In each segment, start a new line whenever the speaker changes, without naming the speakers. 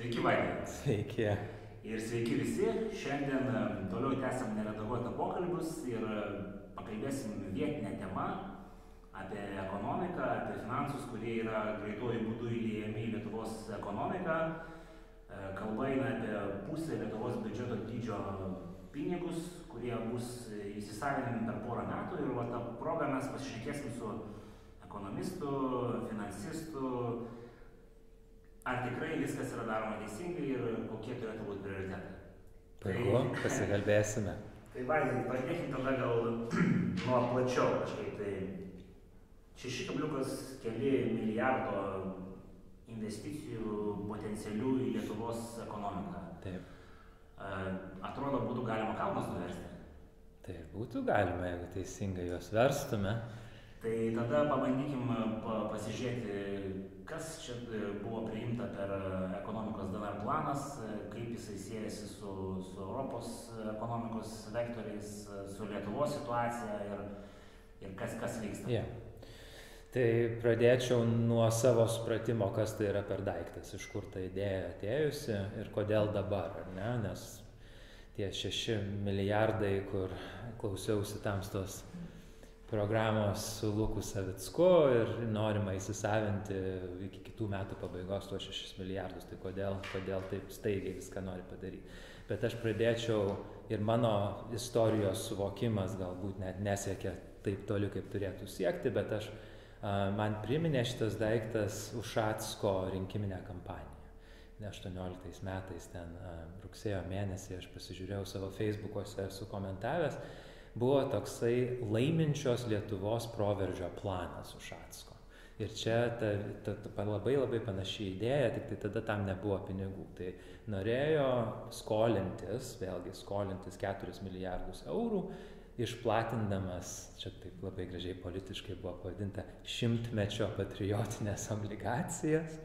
Sveiki, Vaidai.
Sveiki.
Ir sveiki visi. Šiandien toliau tęsiam neredaguotą pokalbius ir pakalbėsim vietinę temą apie ekonomiką, apie finansus, kurie yra greituoju būdu įliejami į Lietuvos ekonomiką. E, kalba eina apie pusę Lietuvos biudžeto dydžio pinigus, kurie bus įsisavinami per porą metų ir va tą progą mes pasišnekėsim su ekonomistu, finansistu, ar tikrai viskas yra daroma teisingai ir kokie turėtų būti prioritetai.
Puiku, tai, pasikalbėsime.
tai Vaidai, pradėkime tada gal nuo plačiau kažkaip. Tai 6,4 milijardo investicijų potencialių į Lietuvos ekonomiką.
Taip.
Atrodo, būtų galima kalnas nuversti.
Tai būtų galima, jeigu teisingai juos verstume.
Tai tada pabandykim pa, pasižiūrėti, kas čia e, buvo priimta per e, ekonomikos DNR planas, e, kaip jisai siejasi su, su Europos ekonomikos vektoriais, su Lietuvos situacija ir, ir kas, kas vyksta.
Yeah. Tai pradėčiau nuo savo supratimo, kas tai yra per daiktas, iš kur ta idėja atėjusi ir kodėl dabar, ar ne? Nes tie šeši milijardai, kur klausiausi tamstos programos su Luku Savicku ir norima įsisavinti iki kitų metų pabaigos tuos 6 milijardus. Tai kodėl, kodėl taip staigiai viską nori padaryti. Bet aš pradėčiau ir mano istorijos suvokimas galbūt net nesiekia taip toli, kaip turėtų siekti, bet aš, man priminė šitas daiktas Ušatsko rinkiminę kampaniją. 18 metais ten rugsėjo mėnesį aš pasižiūrėjau savo Facebook'ose, esu komentavęs buvo toksai laiminčios Lietuvos proveržio planas Ušacko. Ir čia ta, ta, ta labai labai panaši idėja, tik tai tada tam nebuvo pinigų. Tai norėjo skolintis, vėlgi skolintis 4 milijardus eurų, išplatindamas, čia taip labai gražiai politiškai buvo pavadinta, šimtmečio patriotinės obligacijas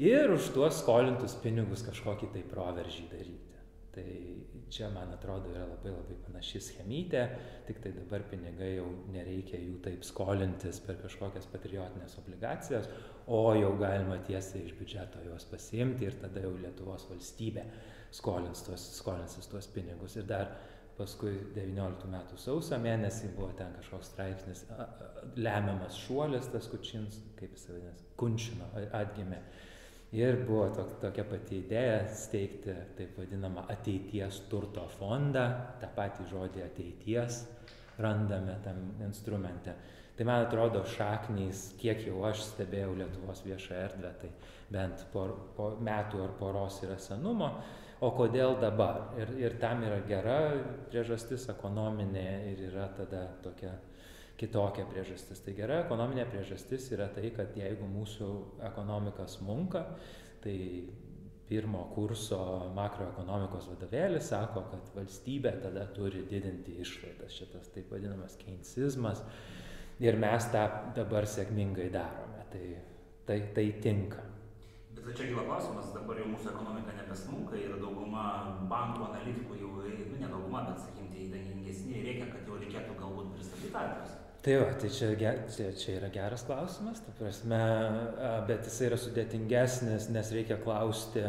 ir už tuos skolintus pinigus kažkokį tai proveržį daryti. Tai čia, man atrodo, yra labai labai panaši schemytė, tik tai dabar pinigai jau nereikia jų taip skolintis per kažkokias patriotinės obligacijas, o jau galima tiesiai iš biudžeto juos pasiimti ir tada jau Lietuvos valstybė skolins tuos, skolinsis tuos pinigus. Ir dar paskui 19 metų sausio mėnesį buvo ten kažkoks straipsnis, lemiamas šuolis tas Kučins, kaip jis vadinasi, Kunčino atgimė ir buvo tok, tokia pati idėja steigti taip vadinamą ateities turto fondą, tą patį žodį ateities randame tam instrumente. Tai man atrodo šaknys, kiek jau aš stebėjau Lietuvos viešą erdvę, tai bent po, po metų ar poros yra senumo, o kodėl dabar. Ir, ir tam yra gera priežastis ekonominė ir yra tada tokia kitokia priežastis. Tai gera ekonominė priežastis yra tai, kad jeigu mūsų ekonomika smunka, tai pirmo kurso makroekonomikos vadovėlis sako, kad valstybė tada turi didinti išlaidas, šitas taip vadinamas keinsizmas ir mes tą dabar sėkmingai darome. Tai, tai, tai tinka.
Bet čia gila klausimas, dabar jau mūsų ekonomika nebesmunka ir dauguma bankų analitikų jau, nu ne dauguma, bet sakykime, įdangingesni reikia, kad jau reikėtų galbūt pristabdyti atvejus
tai va tai čia ge čia čia yra geras klausimas ta prasme bet jisai yra sudėtingesnis nes reikia klausti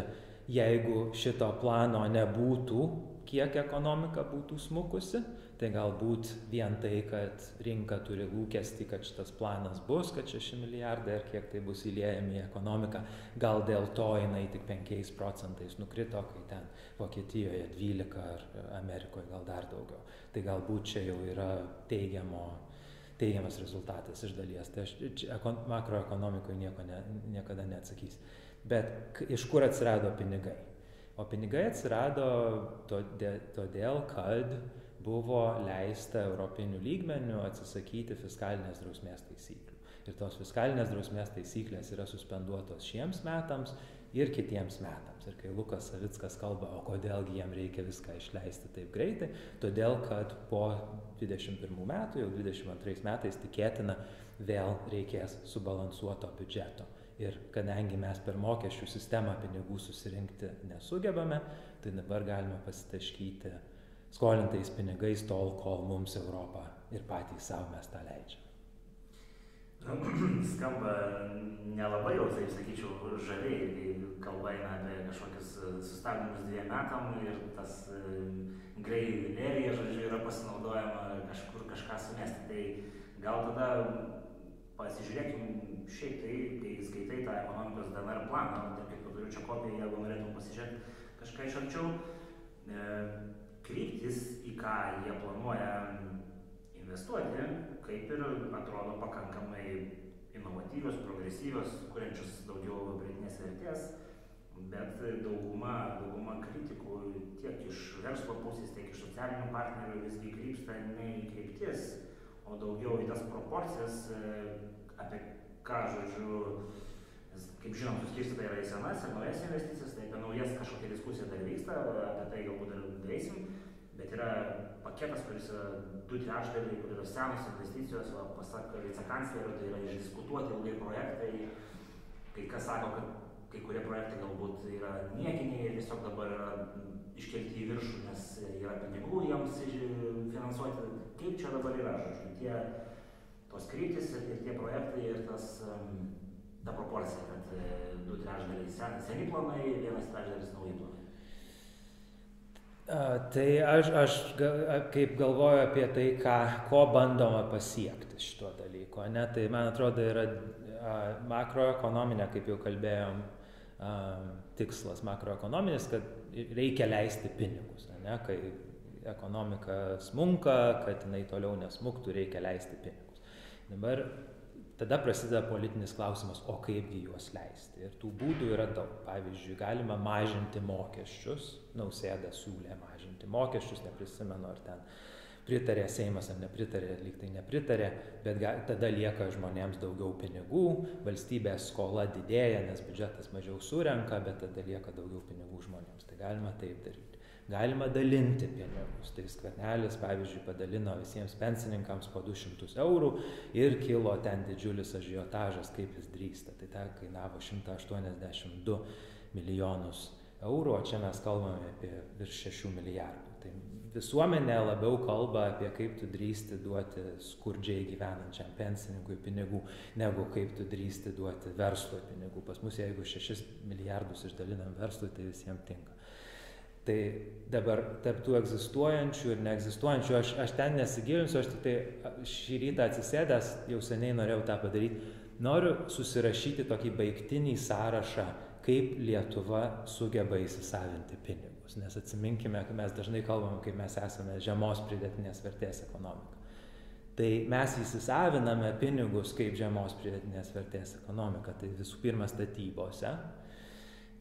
jeigu šito plano nebūtų kiek ekonomika būtų smukusi tai galbūt vien tai kad rinka turi lūkestį kad šitas planas bus kad šeši milijardai ar kiek tai bus įliejami į ekonomiką gal dėl to jinai tik penkiais procentais nukrito kai ten vokietijoje dvylika ar amerikoj gal dar daugiau. Tai galbūt čia jau yra teigiamo teigiamas rezultatas iš dalies. Tai aš čia makroekonomikoje nieko ne, niekada neatsakys. Bet iš kur atsirado pinigai? O pinigai atsirado todėl, kad buvo leista europinių lygmenių atsisakyti fiskalinės drausmės taisyklių. Ir tos fiskalinės drausmės taisyklės yra suspenduotos šiems metams ir kitiems metams. Ir kai Lukas Savickas kalba, o kodėlgi jiem reikia viską išleisti taip greitai, todėl kad po 21 metų, jau 22 metais tikėtina vėl reikės subalansuoto biudžeto. Ir kadangi mes per mokesčių sistemą pinigų susirinkti nesugebame, tai dabar galime pasitaškyti skolintais pinigais tol, kol mums Europą ir patys savo mes tą leidžiame.
skamba nelabai jau, taip sakyčiau, žaviai, kai kalba eina apie kažkokius sustabdymus dviem metam ir tas grey area, žodžiu, yra pasinaudojama kažkur kažką sumesti. Tai gal tada pasižiūrėkim šiaip tai, kai skaitai tą ekonomikos DNR planą, tarp kitko turiu čia kopiją, jeigu norėtum pasižiūrėti kažką iš arčiau, e, kryptis, į ką jie planuoja investuoti, kaip ir atrodo pakankamai inovatyvios, progresyvios, kuriančios daugiau pridėtinės vertės, bet dauguma, dauguma kritikų tiek iš verslo pusės, tiek iš socialinių partnerių visgi krypsta ne į kryptis, o daugiau į tas proporcijas, e, apie ką, žodžiu, kaip žinom, suskirstyta yra į senas ir naujas investicijas, tai apie naujas kažkokia diskusija dar vyksta, apie tai galbūt dar darysim, bet yra paketas, kuris yra du trečdaliai, kur yra senos investicijos, o pasak vicekanclerio, tai yra išdiskutuoti ilgai projektai, kai kas sako, kad kai kurie projektai galbūt yra niekiniai ir tiesiog dabar yra iškelti į viršų, nes yra pinigų jiems finansuoti. Kaip čia dabar yra, žodžiu, tie tos kryptis ir, ir tie projektai ir tas, ta proporcija, kad e, du trečdaliai sen, seni planai, vienas trečdalis nauji planai.
A, tai aš, aš ga, kaip galvoju apie tai, ką, ko bandoma pasiekti šituo dalyku, ne, tai man atrodo yra a, makroekonominė, kaip jau kalbėjom, a, tikslas makroekonominis, kad reikia leisti pinigus, ne, kai ekonomika smunka, kad jinai toliau nesmuktų, reikia leisti pinigus. Dabar tada prasideda politinis klausimas, o kaipgi juos leisti. Ir tų būdų yra daug. Pavyzdžiui, galima mažinti mokesčius, nausėda siūlė mažinti mokesčius, neprisimenu, ar ten pritarė Seimas ar nepritarė, lyg tai nepritarė, bet ga, tada lieka žmonėms daugiau pinigų, valstybės skola didėja, nes biudžetas mažiau surenka, bet tada lieka daugiau pinigų žmonėms. Tai galima taip daryti galima dalinti pinigus. Tai skvernelis, pavyzdžiui, padalino visiems pensininkams po 200 eurų ir kilo ten didžiulis ažiotažas, kaip jis drįsta. Tai ten kainavo 182 milijonus eurų, o čia mes kalbame apie virš 6 milijardų. Tai visuomenė labiau kalba apie kaip tu drįsti duoti skurdžiai gyvenančiam pensininkui pinigų, negu kaip tu drįsti duoti verslui pinigų. Pas mus jeigu 6 milijardus išdalinam verslui, tai visiems tinka. Tai dabar tarp tų egzistuojančių ir neegzistuojančių, aš, aš ten nesigilinsiu, aš tik tai šį rytą atsisėdęs, jau seniai norėjau tą padaryti, noriu susirašyti tokį baigtinį sąrašą, kaip Lietuva sugeba įsisavinti pinigus. Nes atsiminkime, kad mes dažnai kalbam, kaip mes esame žemos pridėtinės vertės ekonomika. Tai mes įsisaviname pinigus kaip žemos pridėtinės vertės ekonomika. Tai visų pirma statybose,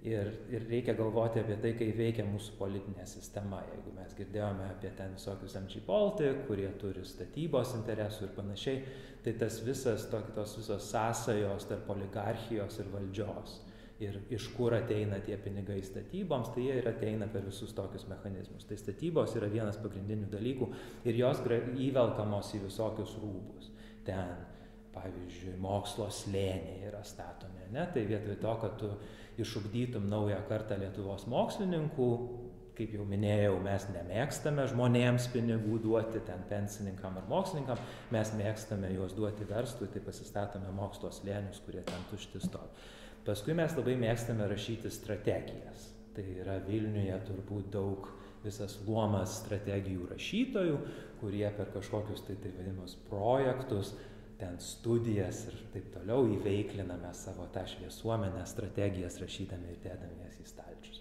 Ir, ir reikia galvoti apie tai, kaip veikia mūsų politinė sistema. Jeigu mes girdėjome apie ten visokius MG Baltic, kurie turi statybos interesų ir panašiai, tai tas visas, tos visos sąsajos tarp oligarchijos ir valdžios. Ir iš kur ateina tie pinigai statyboms, tai jie ir ateina per visus tokius mechanizmus. Tai statybos yra vienas pagrindinių dalykų ir jos įvelkamos į visokius rūbus. Ten, pavyzdžiui, mokslo slėniai yra statomi. Ne? Tai vietoj to, kad tu išugdytum naują kartą Lietuvos mokslininkų, kaip jau minėjau, mes nemėgstame žmonėms pinigų duoti, ten pensininkam ar mokslininkam, mes mėgstame juos duoti verslui, tai pasistatome mokslo slėnius, kurie ten tušti stovi. Paskui mes labai mėgstame rašyti strategijas. Tai yra Vilniuje turbūt daug visas luomas strategijų rašytojų, kurie per kažkokius tai tai vadinamus projektus ten studijas ir taip toliau įveikliname savo tą šviesuomenę, strategijas rašydami ir dėdami jas į stalčius.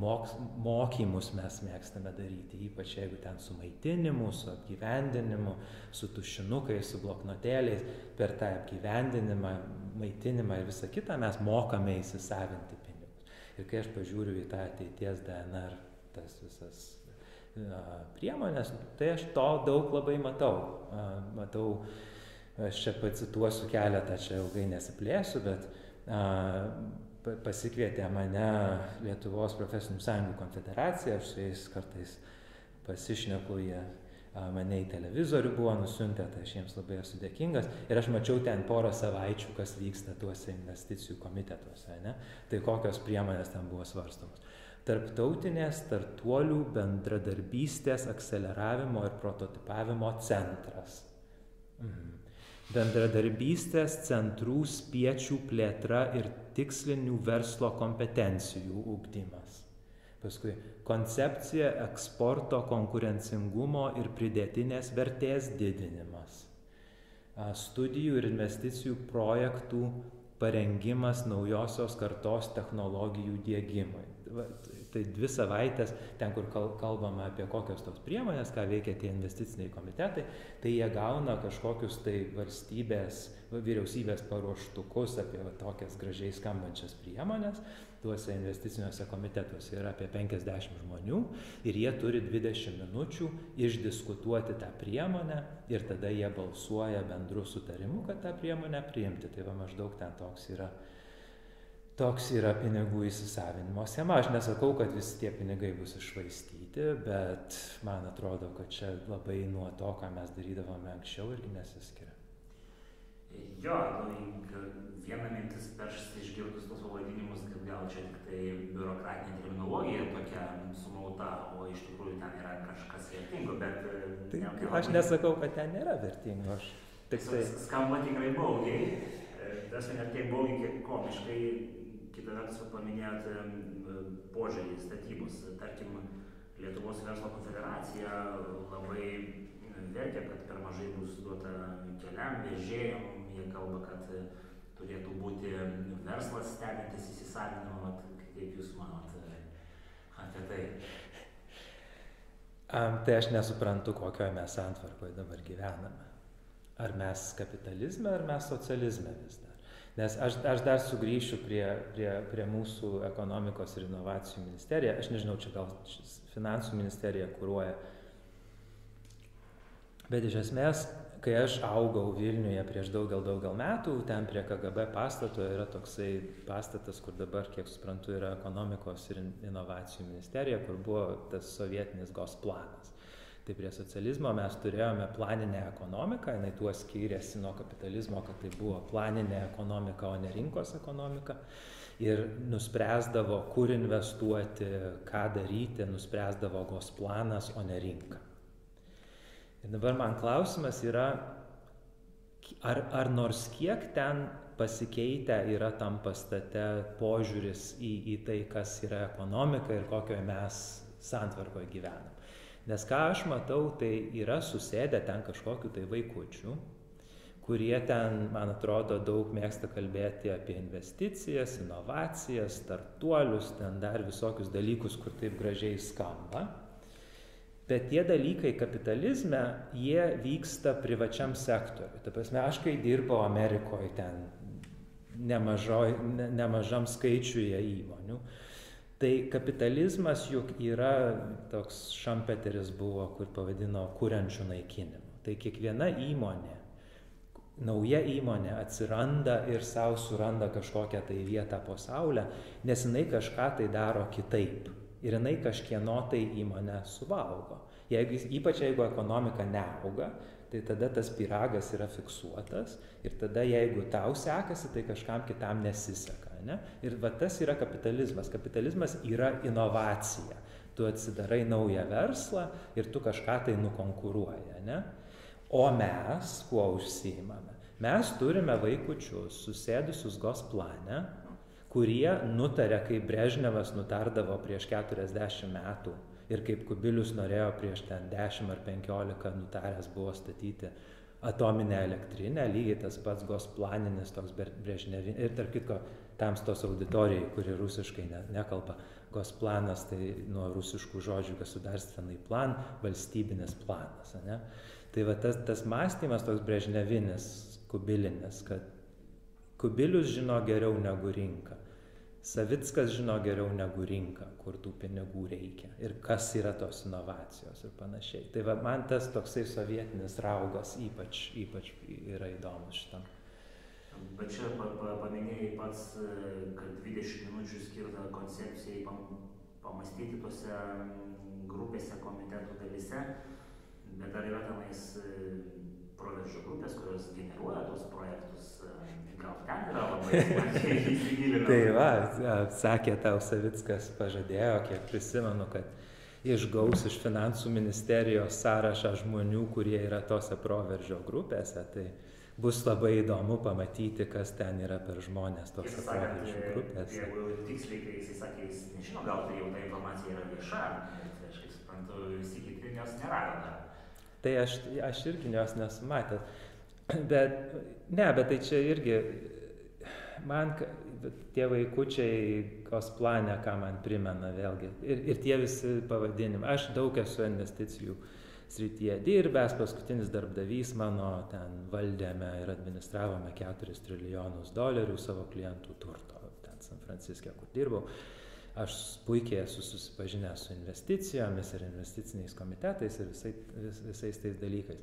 Moks, mokymus mes mėgstame daryti, ypač jeigu ten su maitinimu, su apgyvendinimu, su tušinukais, su bloknotėliais, per tą apgyvendinimą, maitinimą ir visą kitą mes mokame įsisavinti pinigus. Ir kai aš pažiūriu į tą ateities DNR, tas visas priemonės, tai aš to daug labai matau. Matau Aš čia pacituosiu keletą, čia ilgai nesiplėsiu, bet a, pasikvietė mane Lietuvos profesinių sąjungų konfederacija, aš su jais kartais pasišneku, jie mane į televizorių buvo nusiuntę, tai aš jiems labai esu dėkingas. Ir aš mačiau ten porą savaičių, kas vyksta tuose investicijų komitetuose. Ne? Tai kokios priemonės ten buvo svarstamos. Tarptautinės startuolių bendradarbystės akceleravimo ir prototipavimo centras. Mhm. Bendradarbystės centrų spiečių plėtra ir tikslinių verslo kompetencijų ugdymas. Paskui koncepcija eksporto konkurencingumo ir pridėtinės vertės didinimas. Studijų ir investicijų projektų parengimas naujosios kartos technologijų dėgymui. Tai dvi savaitės, ten kur kalbama apie kokios tos priemonės, ką veikia tie investiciniai komitetai, tai jie gauna kažkokius tai valstybės, vyriausybės paruoštukus apie va, tokias gražiai skambančias priemonės tuose investiciniuose komitetuose yra apie 50 žmonių ir jie turi 20 minučių išdiskutuoti tą priemonę ir tada jie balsuoja bendru sutarimu, kad tą priemonę priimti. Tai va maždaug ten toks yra, toks yra pinigų įsisavinimo schema. Aš nesakau, kad visi tie pinigai bus išvaistyti, bet man atrodo, kad čia labai nuo to, ką mes darydavome anksčiau, irgi nesiskiria.
Jo, nu, viena mintis peršasi išgirdus tos pavadinimus, kad gal čia tik tai biurokratinė terminologija tokia sumauta, o iš tikrųjų ten yra kažkas vertingo, bet...
Tai, ne, aš nesakau, kad ten nėra vertingo, aš tik tai...
Skamba tikrai baugiai, e, tas ne tiek baugiai, kiek komiškai, kitą vertus paminėjot požiūrį į statybus, tarkim, Lietuvos verslo konfederacija labai verkia, kad per mažai bus duota keliam, vežėjom, jie kalba, kad turėtų būti verslas stebintis įsisavinimą, kaip Jūs manot apie tai?
Um, tai aš nesuprantu, kokioje mes santvarkoje dabar gyvename. Ar mes kapitalizme, ar mes socializme vis dar. Nes aš, aš dar sugrįšiu prie, prie, prie mūsų ekonomikos ir inovacijų ministerija. Aš nežinau, čia gal finansų ministerija kūruoja. Bet iš esmės kai aš augau Vilniuje prieš daugel, daugel metų, ten prie KGB pastato yra toksai pastatas, kur dabar, kiek suprantu, yra ekonomikos ir inovacijų ministerija, kur buvo tas sovietinis GOS planas. Tai prie socializmo mes turėjome planinę ekonomiką, jinai tuo skyrėsi nuo kapitalizmo, kad tai buvo planinė ekonomika, o ne rinkos ekonomika. Ir nuspręsdavo, kur investuoti, ką daryti, nuspręsdavo GOS planas, o ne rinka. Ir dabar man klausimas yra, ar, ar nors kiek ten pasikeitę yra tam pastate požiūris į, į tai, kas yra ekonomika ir kokioje mes santvarkoje gyvenam. Nes ką aš matau, tai yra susėdę ten kažkokiu tai vaikučiu, kurie ten, man atrodo, daug mėgsta kalbėti apie investicijas, inovacijas, startuolius, ten dar visokius dalykus, kur taip gražiai skamba. Bet tie dalykai kapitalizme, jie vyksta privačiam sektoriui. Ta prasme, aš kai dirbau Amerikoje ten nemažoj, ne, nemažam skaičiuje įmonių, tai kapitalizmas juk yra toks šampeteris buvo, kur pavadino kuriančių naikinimu. Tai kiekviena įmonė, nauja įmonė atsiranda ir savo suranda kažkokią tai vietą po saulę, nes jinai kažką tai daro kitaip ir jinai kažkieno tai įmonę suvalgo. Jeigu, ypač jeigu ekonomika neauga, tai tada tas piragas yra fiksuotas ir tada jeigu tau sekasi, tai kažkam kitam nesiseka. Ne? Ir va tas yra kapitalizmas. Kapitalizmas yra inovacija. Tu atsidarai naują verslą ir tu kažką tai nukonkuruoji. Ne? O mes kuo užsiimame? Mes turime vaikučius susėdusius gos plane, kurie nutarė, kaip Brežnevas nutardavo prieš 40 metų ir kaip Kubilius norėjo prieš ten 10 ar 15 nutaręs buvo statyti atominę elektrinę, lygiai tas pats gosplaninis toks Brežnevinis. Ir tarp kitko, tamstos auditorijai, kuri rusiškai ne, nekalba, gosplanas tai nuo rusiškų žodžių gasudarstvenai plan, valstybinis planas. Ne? Tai va tas, tas mąstymas toks Brežnevinis, kubilinis, kad Kubilius žino geriau negu rinka. Savickas žino geriau negu rinka, kur tų pinigų reikia ir kas yra tos inovacijos ir panašiai. Tai va, man tas toksai sovietinis raugas ypač, ypač yra įdomus šitam.
Bet čia pa, pa, paminėjai pats, kad 20 minučių skirta koncepcijai pam, pamastyti tose grupėse, komitetų dalyse, bet ar yra tenais proveržio grupės, kurios generuoja tos projektus, gal ten yra labai įsigilinę.
tai va, sakė tau Savickas, pažadėjo, kiek prisimenu, kad išgaus iš finansų ministerijos sąrašą žmonių, kurie yra tose proveržio grupėse. Tai bus labai įdomu pamatyti, kas ten yra per žmonės tos
proveržių grupės. Jeigu tiksliai, kai jis sakė, jis nežino, gal tai jau ta informacija yra vieša, bet aš kaip suprantu, visi kiti jos nerado.
Tai aš, aš irgi jos nesu matęs. Bet, ne, bet tai čia irgi, man tie vaikučiai Kosplane, ką man primena vėlgi. Ir, ir tie visi pavadinimai. Aš daug esu investicijų srityje dirbęs, paskutinis darbdavys mano ten valdėme ir administravome 4 trilijonus dolerių savo klientų turto, ten San Franciske, kur dirbau. Aš puikiai esu susipažinęs su investicijomis ir investiciniais komitetais ir visai, vis, visais tais dalykais.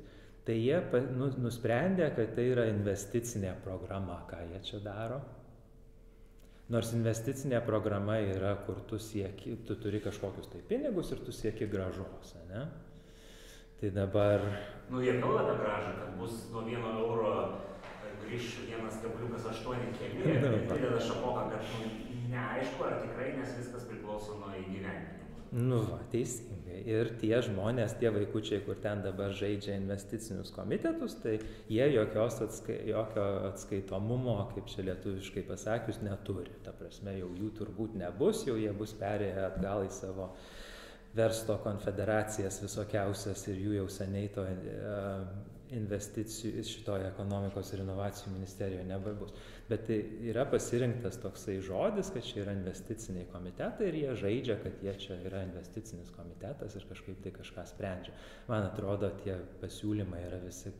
Tai jie nu, nusprendė, kad tai yra investicinė programa, ką jie čia daro, Nors investicinė programa yra, kur tu sieki, tu turi kažkokius tai pinigus ir tu sieki gražos, ne? Tai dabar...
Nu, jie kalba apie gražą, kad bus nuo vieno euro kabliukas aštuoni keli, ir prideda šapoką, kad nu, neaišku, ar tikrai, nes viskas priklauso nuo įgyvendinimo.
Nu, va, teisingai ir tie žmonės, tie vaikučiai, kur ten dabar žaidžia investicinius komitetus, tai jie jokios atskai, jokio atskaitomumo, kaip čia lietuviškai pasakius, neturi. Ta prasme, jau jų turbūt nebus, jau jie bus perėję atgal į savo verslo konfederacijas visokiausias ir jų jau seniai to investicijų šitoje ekonomikos ir inovacijų ministerijoje nebebus. Bet tai yra pasirinktas toksai žodis, kad čia yra investiciniai komitetai ir jie žaidžia, kad jie čia yra investicinis komitetas ir kažkaip tai kažką sprendžia. Man atrodo, tie pasiūlymai yra visi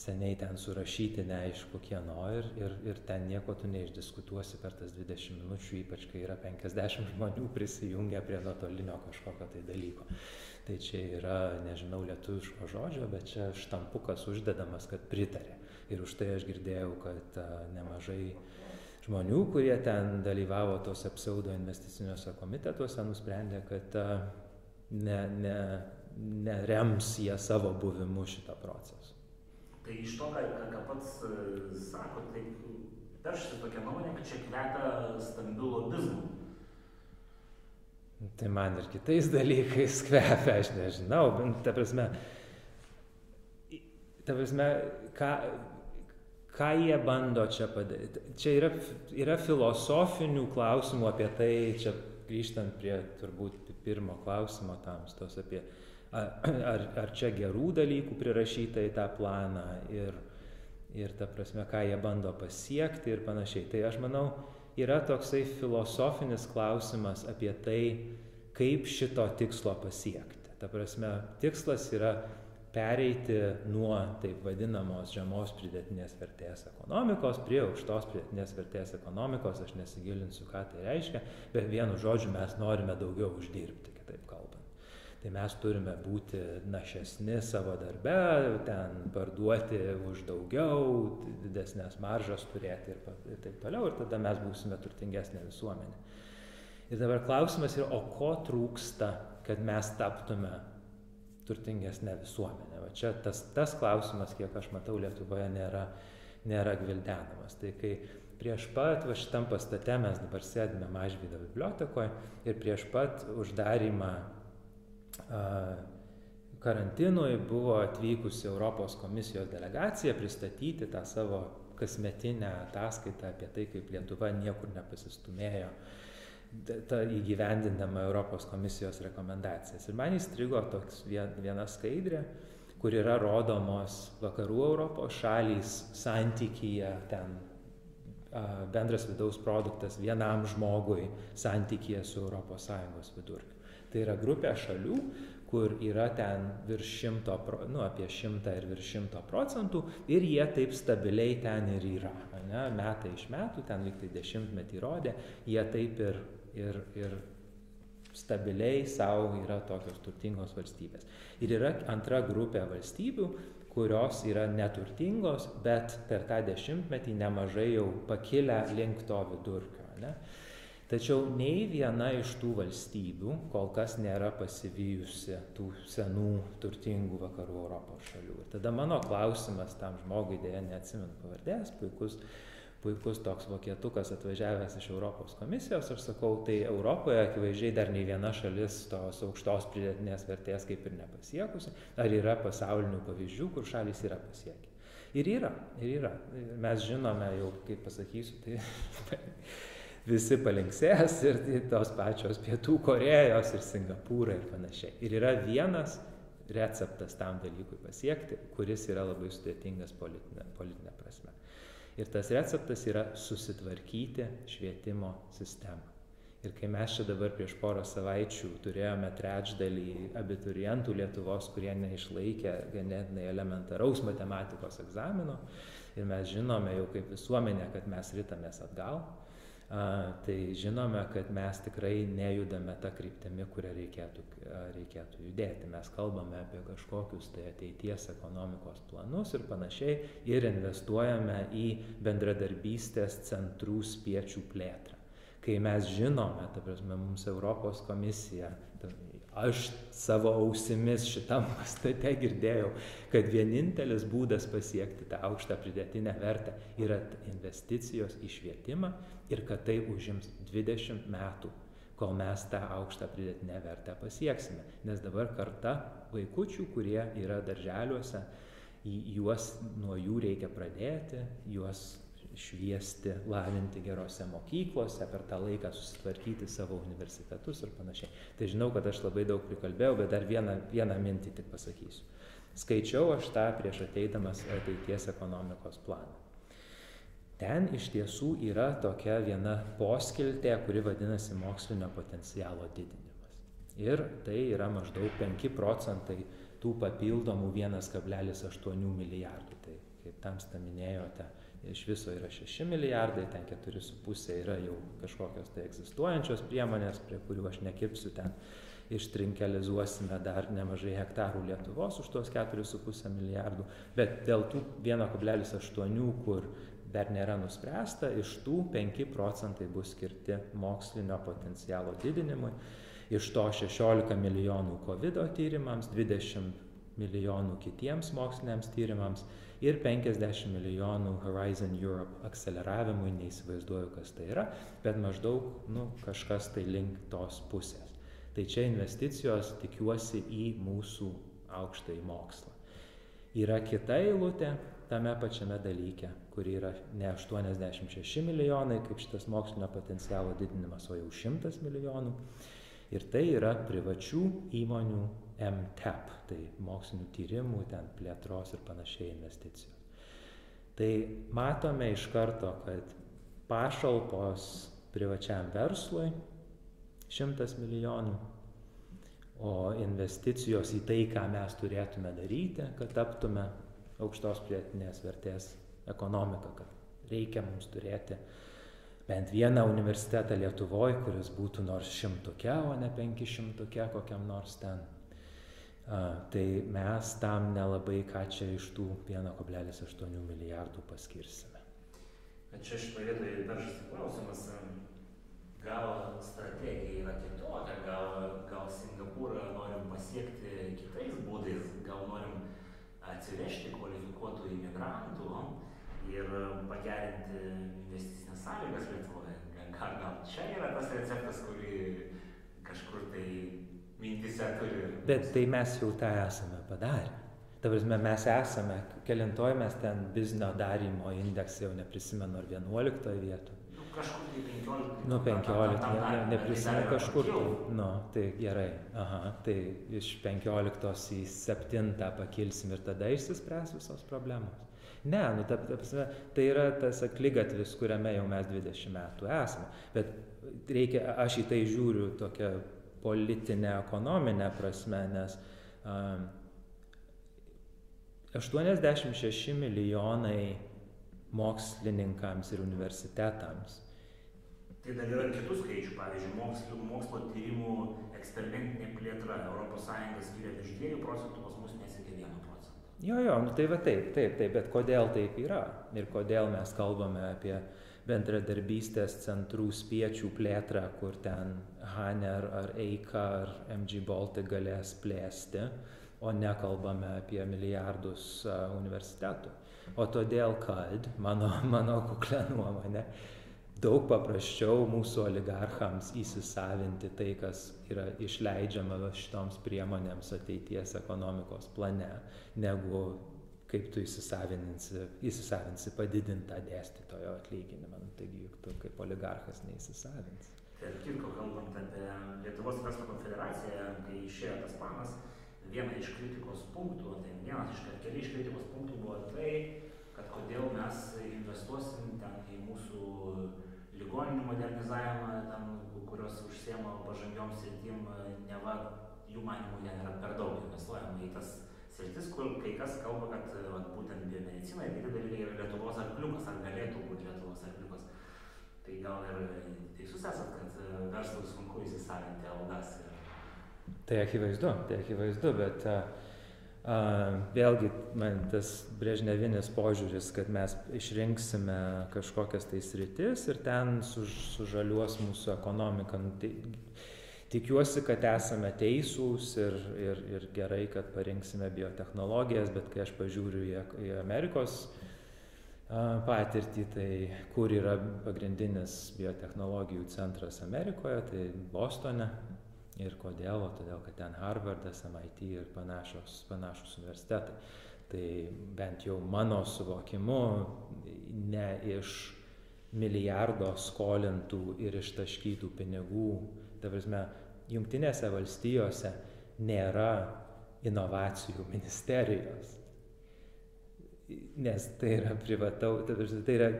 seniai ten surašyti, neaišku kieno ir, ir, ir ten nieko tu neišdiskutuosi per tas 20 minučių, ypač kai yra 50 žmonių prisijungę prie nuotolinio kažkokio tai dalyko tai čia yra, nežinau lietuviško žodžio, bet čia štampukas uždedamas, kad pritarė. Ir už tai aš girdėjau, kad nemažai žmonių, kurie ten dalyvavo tose pseudo investiciniuose komitetuose, nusprendė, kad ne, ne, nerems jie savo buvimu šitą procesą.
Tai iš to, ką, ką pats sako, tai peršasi tokia nuomonė, kad čia kvepia stambių lobizmų
Tai man ir kitais dalykais kvepia, aš nežinau, bet ta prasme, ta prasme, ką, ką jie bando čia padaryti. Čia yra, yra filosofinių klausimų apie tai, čia grįžtant prie turbūt pirmo klausimo tamstos, apie ar, ar čia gerų dalykų prirašyta į tą planą ir, ir ta prasme, ką jie bando pasiekti ir panašiai. Tai aš manau, yra toksai filosofinis klausimas apie tai, kaip šito tikslo pasiekti. Ta prasme, tikslas yra pereiti nuo taip vadinamos žemos pridėtinės vertės ekonomikos prie aukštos pridėtinės vertės ekonomikos, aš nesigilinsiu, ką tai reiškia, bet vienu žodžiu mes norime daugiau uždirbti, kitaip kalbant. Tai mes turime būti našesni savo darbe, ten parduoti už daugiau, didesnės maržas turėti ir, ir taip toliau, ir tada mes būsime turtingesnė visuomenė. Ir dabar klausimas yra, o ko trūksta, kad mes taptume turtingesnė visuomenė. Va čia tas, tas klausimas, kiek aš matau, Lietuvoje nėra, nėra gvildenamas. Tai kai prieš pat, va šitam pastate mes dabar sėdime Mažvydo bibliotekoje ir prieš pat uždarimą karantinui buvo atvykusi Europos komisijos delegacija pristatyti tą savo kasmetinę ataskaitą apie tai, kaip Lietuva niekur nepasistumėjo įgyvendindama Europos komisijos rekomendacijas. Ir man įstrigo toks viena skaidrė, kur yra rodomos vakarų Europos šalys santykyje ten bendras vidaus produktas vienam žmogui santykyje su ES vidurkiu. Tai yra grupė šalių, kur yra ten virš šimto, nu, apie šimtą ir virš šimto procentų ir jie taip stabiliai ten ir yra. Ne? Metai iš metų, ten lyg tai dešimtmetį rodė, jie taip ir ir, ir stabiliai savo yra tokios turtingos valstybės. Ir yra antra grupė valstybių, kurios yra neturtingos, bet per tą dešimtmetį nemažai jau pakilę link to vidurkio. Ne? Tačiau nei viena iš tų valstybių kol kas nėra pasivyjusi tų senų turtingų vakarų Europos šalių. Ir tada mano klausimas tam žmogui, dėja neatsimenu pavardės, puikus puikus toks vokietukas atvažiavęs iš Europos komisijos, aš sakau, tai Europoje akivaizdžiai dar nei viena šalis tos aukštos pridėtinės vertės kaip ir nepasiekusi, ar yra pasaulinių pavyzdžių, kur šalis yra pasiekę. Ir yra, ir yra. Mes žinome jau, kaip pasakysiu, tai visi palinksės ir tos pačios Pietų Korejos ir Singapūrai ir panašiai. Ir yra vienas receptas tam dalykui pasiekti, kuris yra labai sudėtingas politinė, politinė prasme. Ir tas receptas yra susitvarkyti švietimo sistemą. Ir kai mes čia dabar prieš porą savaičių turėjome trečdalį abiturientų Lietuvos, kurie neišlaikė ganėtinai elementaraus matematikos egzamino, ir mes žinome jau kaip visuomenė, kad mes rytamės atgal, tai žinome, kad mes tikrai nejudame tą kryptimį, kurią reikėtų, reikėtų judėti. Mes kalbame apie kažkokius tai ateities ekonomikos planus ir panašiai ir investuojame į bendradarbystės centrų spiečių plėtrą kai mes žinome, ta prasme, mums Europos komisija, aš savo ausimis šitam pastate girdėjau, kad vienintelis būdas pasiekti tą aukštą pridėtinę vertę yra investicijos į švietimą ir kad tai užims 20 metų kol mes tą aukštą pridėtinę vertę pasieksime. Nes dabar karta vaikučių, kurie yra darželiuose, juos nuo jų reikia pradėti, juos šviesti, lavinti gerose mokyklose, per tą laiką susitvarkyti savo universitetus ir panašiai. Tai žinau, kad aš labai daug prikalbėjau, bet dar vieną, vieną mintį tik pasakysiu. Skaičiau aš tą prieš ateidamas ateities ekonomikos planą. Ten iš tiesų yra tokia viena poskiltė, kuri vadinasi mokslinio potencialo didinimas. Ir tai yra maždaug 5 procentai tų papildomų 1,8 milijardų. Tai kaip tamsta minėjote, iš viso yra 6 milijardai, ten 4,5 yra jau kažkokios tai egzistuojančios priemonės, prie kurių aš nekirpsiu ten ištrinkelizuosime dar nemažai hektarų Lietuvos už tuos 4,5 milijardų, bet dėl tų 1,8, kur dar nėra nuspręsta, iš tų 5 procentai bus skirti mokslinio potencialo didinimui, iš to 16 milijonų COVID tyrimams, 20 milijonų kitiems moksliniams tyrimams ir 50 milijonų Horizon Europe akceleravimui, neįsivaizduoju, kas tai yra, bet maždaug nu, kažkas tai link tos pusės. Tai čia investicijos tikiuosi į mūsų aukštąjį mokslą. Yra kita eilutė tame pačiame dalyke, kur yra ne 86 milijonai, kaip šitas mokslinio potencialo didinimas, o jau 100 milijonų. Ir tai yra privačių įmonių MTEP, tai mokslinių tyrimų, ten plėtros ir panašiai investicijos. Tai matome iš karto, kad pašalpos privačiam verslui 100 milijonų, o investicijos į tai, ką mes turėtume daryti, kad taptume aukštos pridėtinės vertės ekonomika, kad reikia mums turėti bent vieną universitetą Lietuvoje, kuris būtų nors šimtuke, o ne penkišimtuke kokiam nors ten A, tai mes tam nelabai ką čia iš tų 1,8 milijardų paskirsime.
Bet čia šitoje vietoje peršasi klausimas, gal strategija yra kitokia, gal, gal Singapūrą norim pasiekti kitais būdais, gal norim atsivežti kvalifikuotų imigrantų ir pagerinti investicinės sąlygas Lietuvoje. Gal, gal čia yra tas receptas, kurį kažkur tai mintise turi.
Bet tai mes jau tą esame padarę. Ta prasme, mes esame, kelintoj mes ten biznio darimo indeksą jau neprisimenu, ar 11 vietoj.
Kažkur tai 15.
Nu, 15, ne, ne, neprisimenu kažkur. Tai, nu, tai gerai. Aha, tai iš 15 į 7 pakilsim ir tada išsispręs visos problemos. Ne, nu, ta, ta, prasme, tai yra tas aklygatvis, kuriame jau mes 20 metų esame. Bet reikia, aš į tai žiūriu tokia politinė, ekonominė prasme, nes um, 86 milijonai mokslininkams ir universitetams.
Tai dar yra kitų skaičių, pavyzdžiui, mokslo, mokslo tyrimų eksperimentinė plėtra ES skiria virš 2 procentų, pas mus nesiekia 1 procentą.
Jo, jo, nu tai va taip, taip, taip, bet kodėl taip yra ir kodėl mes kalbame apie bendradarbystės centrų spiečių plėtrą, kur ten Haner ar Eika ar MG Baltic galės plėsti, o nekalbame apie milijardus universitetų. O todėl, kad, mano, mano kuklė nuomonė, daug paprasčiau mūsų oligarchams įsisavinti tai, kas yra išleidžiama šitoms priemonėms ateities ekonomikos plane, negu kaip tu įsisavinsi, įsisavinsi padidintą dėstytojo atlyginimą. Nu, taigi juk tu kaip oligarchas neįsisavinsi.
Tarp kitko, kalbant apie Lietuvos verslo konfederaciją, kai išėjo tas planas, viena iš kritikos punktų, tai vienas iš keli iš kritikos punktų buvo tai, kad kodėl mes investuosim ten į mūsų ligoninių modernizavimą, ten, kurios užsiema pažangiom sritim, neva jų manimų ten yra per daug investuojama į tas sritis, kur kai kas kalba, kad vat, būtent biomedicina ir kiti dalykai yra Lietuvos arkliukas, ar galėtų būti Lietuvos arkliukas. Tai gal ir teisus esat, kad verslui sunku įsisavinti algas. Ir...
Tai akivaizdu, tai akivaizdu, bet uh, uh, vėlgi man tas brežnevinis požiūris, kad mes išrinksime kažkokias tai sritis ir ten suž, sužaliuos mūsų ekonomika. Nu, tai, tikiuosi kad esame teisūs ir ir ir gerai kad parinksime biotechnologijas bet kai aš pažiūriu į į amerikos a patirtį tai kur yra pagrindinis biotechnologijų centras amerikoje tai bostone ir kodėl todėl kad ten harvardas mit ir panašios panašūs universitetai tai bent jau mano suvokimu ne iš milijardo skolintų ir ištaškytų pinigų ta prasme jungtinėse valstijose nėra inovacijų ministerijos. Nes tai yra privatau, tai yra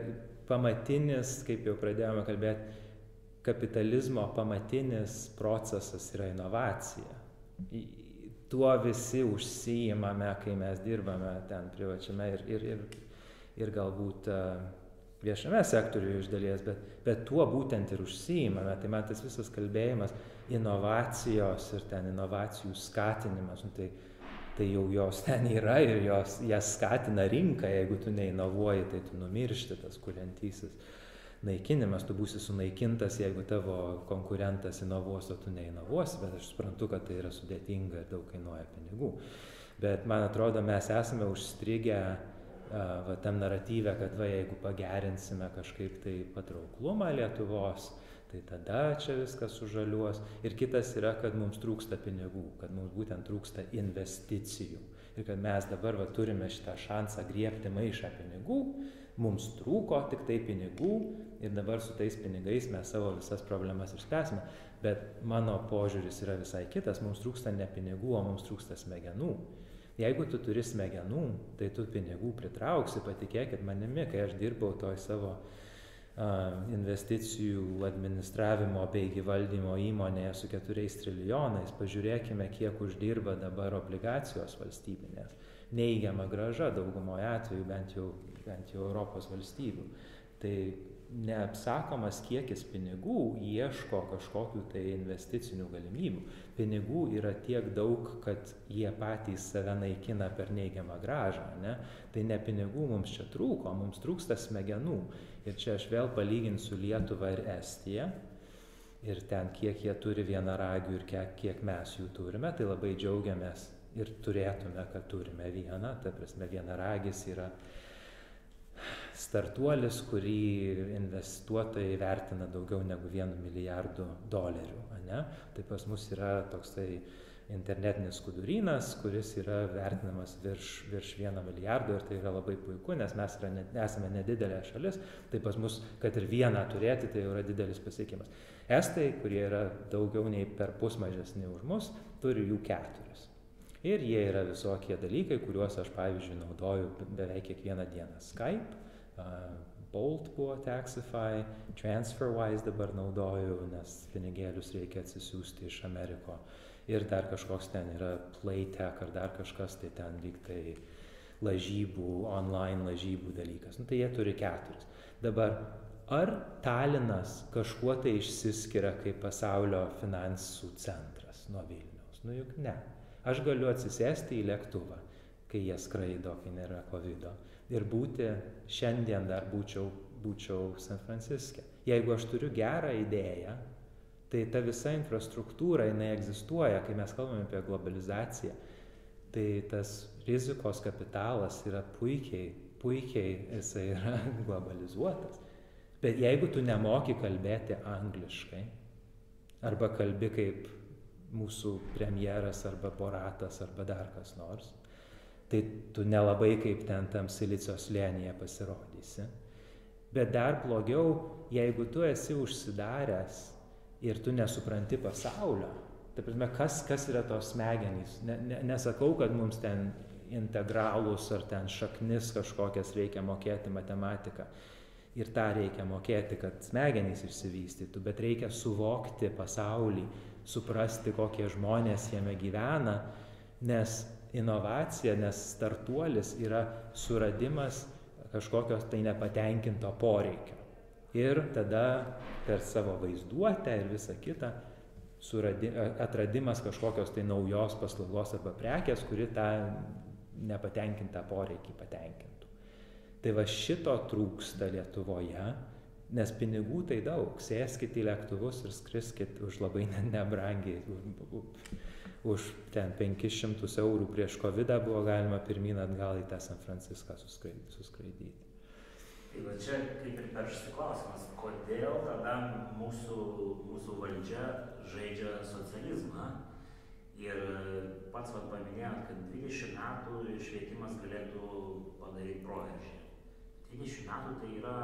pamatinis, kaip jau pradėjome kalbėti, kapitalizmo pamatinis procesas yra inovacija. Tuo visi užsijimame, kai mes dirbame ten privačiame ir, ir, ir, ir galbūt viešame sektoriuje iš dalies, bet, bet tuo būtent ir užsijimame. Tai man tas visas kalbėjimas inovacijos ir ten inovacijų skatinimas, nu, tai, tai jau jos ten yra ir jos, jas skatina rinka, jeigu tu neinovuoji, tai tu numiršti tas kuriantysis naikinimas, tu būsi sunaikintas, jeigu tavo konkurentas inovuos, o tu neinovuosi, bet aš suprantu, kad tai yra sudėtinga ir daug kainuoja pinigų. Bet man atrodo, mes esame užstrigę va, tam naratyvę, kad va, jeigu pagerinsime kažkaip tai patrauklumą Lietuvos, tai tada čia viskas sužaliuos. Ir kitas yra, kad mums trūksta pinigų, kad mums būtent trūksta investicijų. Ir kad mes dabar va, turime šitą šansą griebti maišą pinigų, mums trūko tik tai pinigų ir dabar su tais pinigais mes savo visas problemas išspręsime. Bet mano požiūris yra visai kitas, mums trūksta ne pinigų, o mums trūksta smegenų. Jeigu tu turi smegenų, tai tu pinigų pritrauksi, patikėkit manimi, kai aš dirbau toj savo investicijų administravimo bei valdymo įmonėje su keturiais trilijonais, pažiūrėkime, kiek uždirba dabar obligacijos valstybinės. Neįgiama graža daugumoje atveju, bent jau, bent jau Europos valstybių. Tai neapsakomas kiekis pinigų ieško kažkokių tai investicinių galimybių. Pinigų yra tiek daug, kad jie patys save naikina per neigiamą gražą. Ne? Tai ne pinigų mums čia trūko, mums trūksta smegenų. Ir čia aš vėl palyginsiu Lietuvą ir Estiją. Ir ten, kiek jie turi vienaragių ir kiek, kiek mes jų turime, tai labai džiaugiamės ir turėtume, kad turime vieną. Ta prasme, vienaragis yra startuolis, kurį investuotojai vertina daugiau negu vienu milijardu dolerių. Ne? Tai pas mus yra toksai internetinis skudurynas, kuris yra vertinamas virš, virš vieno milijardo ir tai yra labai puiku, nes mes ne, esame nedidelė šalis, tai pas mus, kad ir vieną turėti, tai jau yra didelis pasiekimas. Estai, kurie yra daugiau nei per pus mažesni už mus, turi jų keturis. Ir jie yra visokie dalykai, kuriuos aš, pavyzdžiui, naudoju beveik kiekvieną dieną. Skype, Bolt buvo Taxify, TransferWise dabar naudoju, nes pinigėlius reikia atsisiųsti iš Ameriko. Ir dar kažkoks ten yra Playtech ar dar kažkas, tai ten lyg tai lažybų, online lažybų dalykas. Nu, tai jie turi keturis. Dabar, ar Talinas kažkuo tai išsiskiria kaip pasaulio finansų centras nuo Vilniaus? Nu juk ne. Aš galiu atsisėsti į lėktuvą, kai jie skraido, kai nėra COVID. -o ir būti šiandien dar būčiau, būčiau San Franciske. Jeigu aš turiu gerą idėją, tai ta visa infrastruktūra, jinai egzistuoja, kai mes kalbame apie globalizaciją, tai tas rizikos kapitalas yra puikiai, puikiai jisai yra globalizuotas. Bet jeigu tu nemoki kalbėti angliškai, arba kalbi kaip mūsų premjeras, arba boratas, arba dar kas nors, tai tu nelabai kaip ten tam silicio slėnyje pasirodysi. Bet dar blogiau, jeigu tu esi užsidaręs ir tu nesupranti pasaulio, tai prasme, kas, kas yra tos smegenys. Ne, ne, nesakau, kad mums ten integralus ar ten šaknis kažkokias reikia mokėti matematiką. Ir tą reikia mokėti, kad smegenys išsivystytų, bet reikia suvokti pasaulį, suprasti, kokie žmonės jame gyvena, nes inovacija, nes startuolis yra suradimas kažkokios tai nepatenkinto poreikio. Ir tada per savo vaizduotę ir visą kitą suradi, atradimas kažkokios tai naujos paslaugos arba prekės, kuri tą nepatenkintą poreikį patenkintų. Tai va šito trūksta Lietuvoje, nes pinigų tai daug. Sėskit į lėktuvus ir skriskit už labai nebrangiai. Už ten 500 eurų prieš COVID buvo galima pirmin atgal į tą San Franciską suskraidyti.
Tai va čia kaip ir peršasi klausimas, kodėl tada mūsų, mūsų valdžia žaidžia socializmą ir pats vat paminėjot, kad 20 metų švietimas galėtų padaryti proveržį. 20 metų tai yra,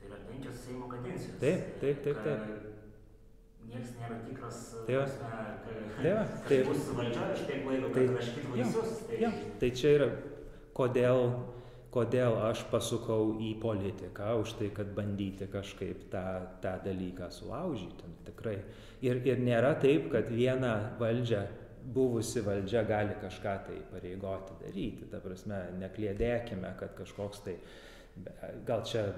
tai yra penkios Seimo kadencijos.
Taip, taip, taip. taip.
Niekas nėra tikras,
tai va. Tai.
Tai bus valdžia iš tiek laiko, kad tai, raškit vaisius.
Tai... Ja, tai čia yra, kodėl kodėl aš pasukau į politiką, už tai, kad bandyti kažkaip tą, tą dalyką sulaužyti. Nu, tikrai. Ir, ir nėra taip, kad viena valdžia, buvusi valdžia gali kažką tai pareigoti daryti. Ta prasme, neklėdėkime, kad kažkoks tai, gal čia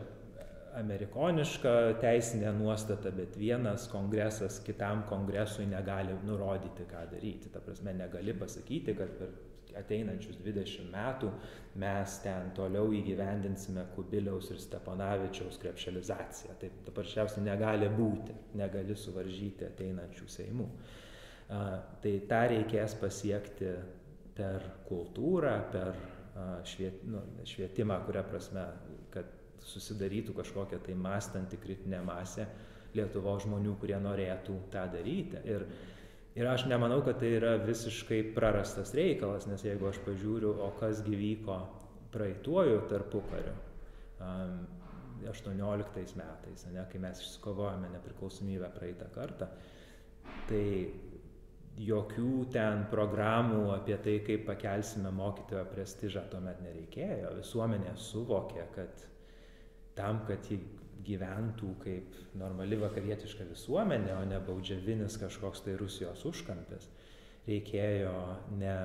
amerikoniška teisinė nuostata, bet vienas kongresas kitam kongresui negali nurodyti, ką daryti. Ta prasme, negali pasakyti, kad per ateinančius 20 metų mes ten toliau įgyvendinsime Kubiliaus ir Steponavičiaus krepšelizaciją. Taip paprasčiausiai negali būti, negali suvaržyti ateinančių seimų. A, tai tą reikės pasiekti per kultūrą, per šviet, nu, švietimą, kuria prasme, susidarytų kažkokia tai mąstanti kritinė masė Lietuvo žmonių, kurie norėtų tą daryti. Ir, Ir aš nemanau, kad tai yra visiškai prarastas reikalas, nes jeigu aš pažiūriu, o kas gyvyko praeituoju tarpukariu, um, 18 metais, ne, kai mes išsikovojame nepriklausomybę praeitą kartą, tai jokių ten programų apie tai, kaip pakelsime mokytojo prestižą tuomet nereikėjo. Visuomenė suvokė, kad tam, kad ji gyventų kaip normali vakarietiška visuomenė, o ne baudžiavinis kažkoks tai Rusijos užkampis. Reikėjo ne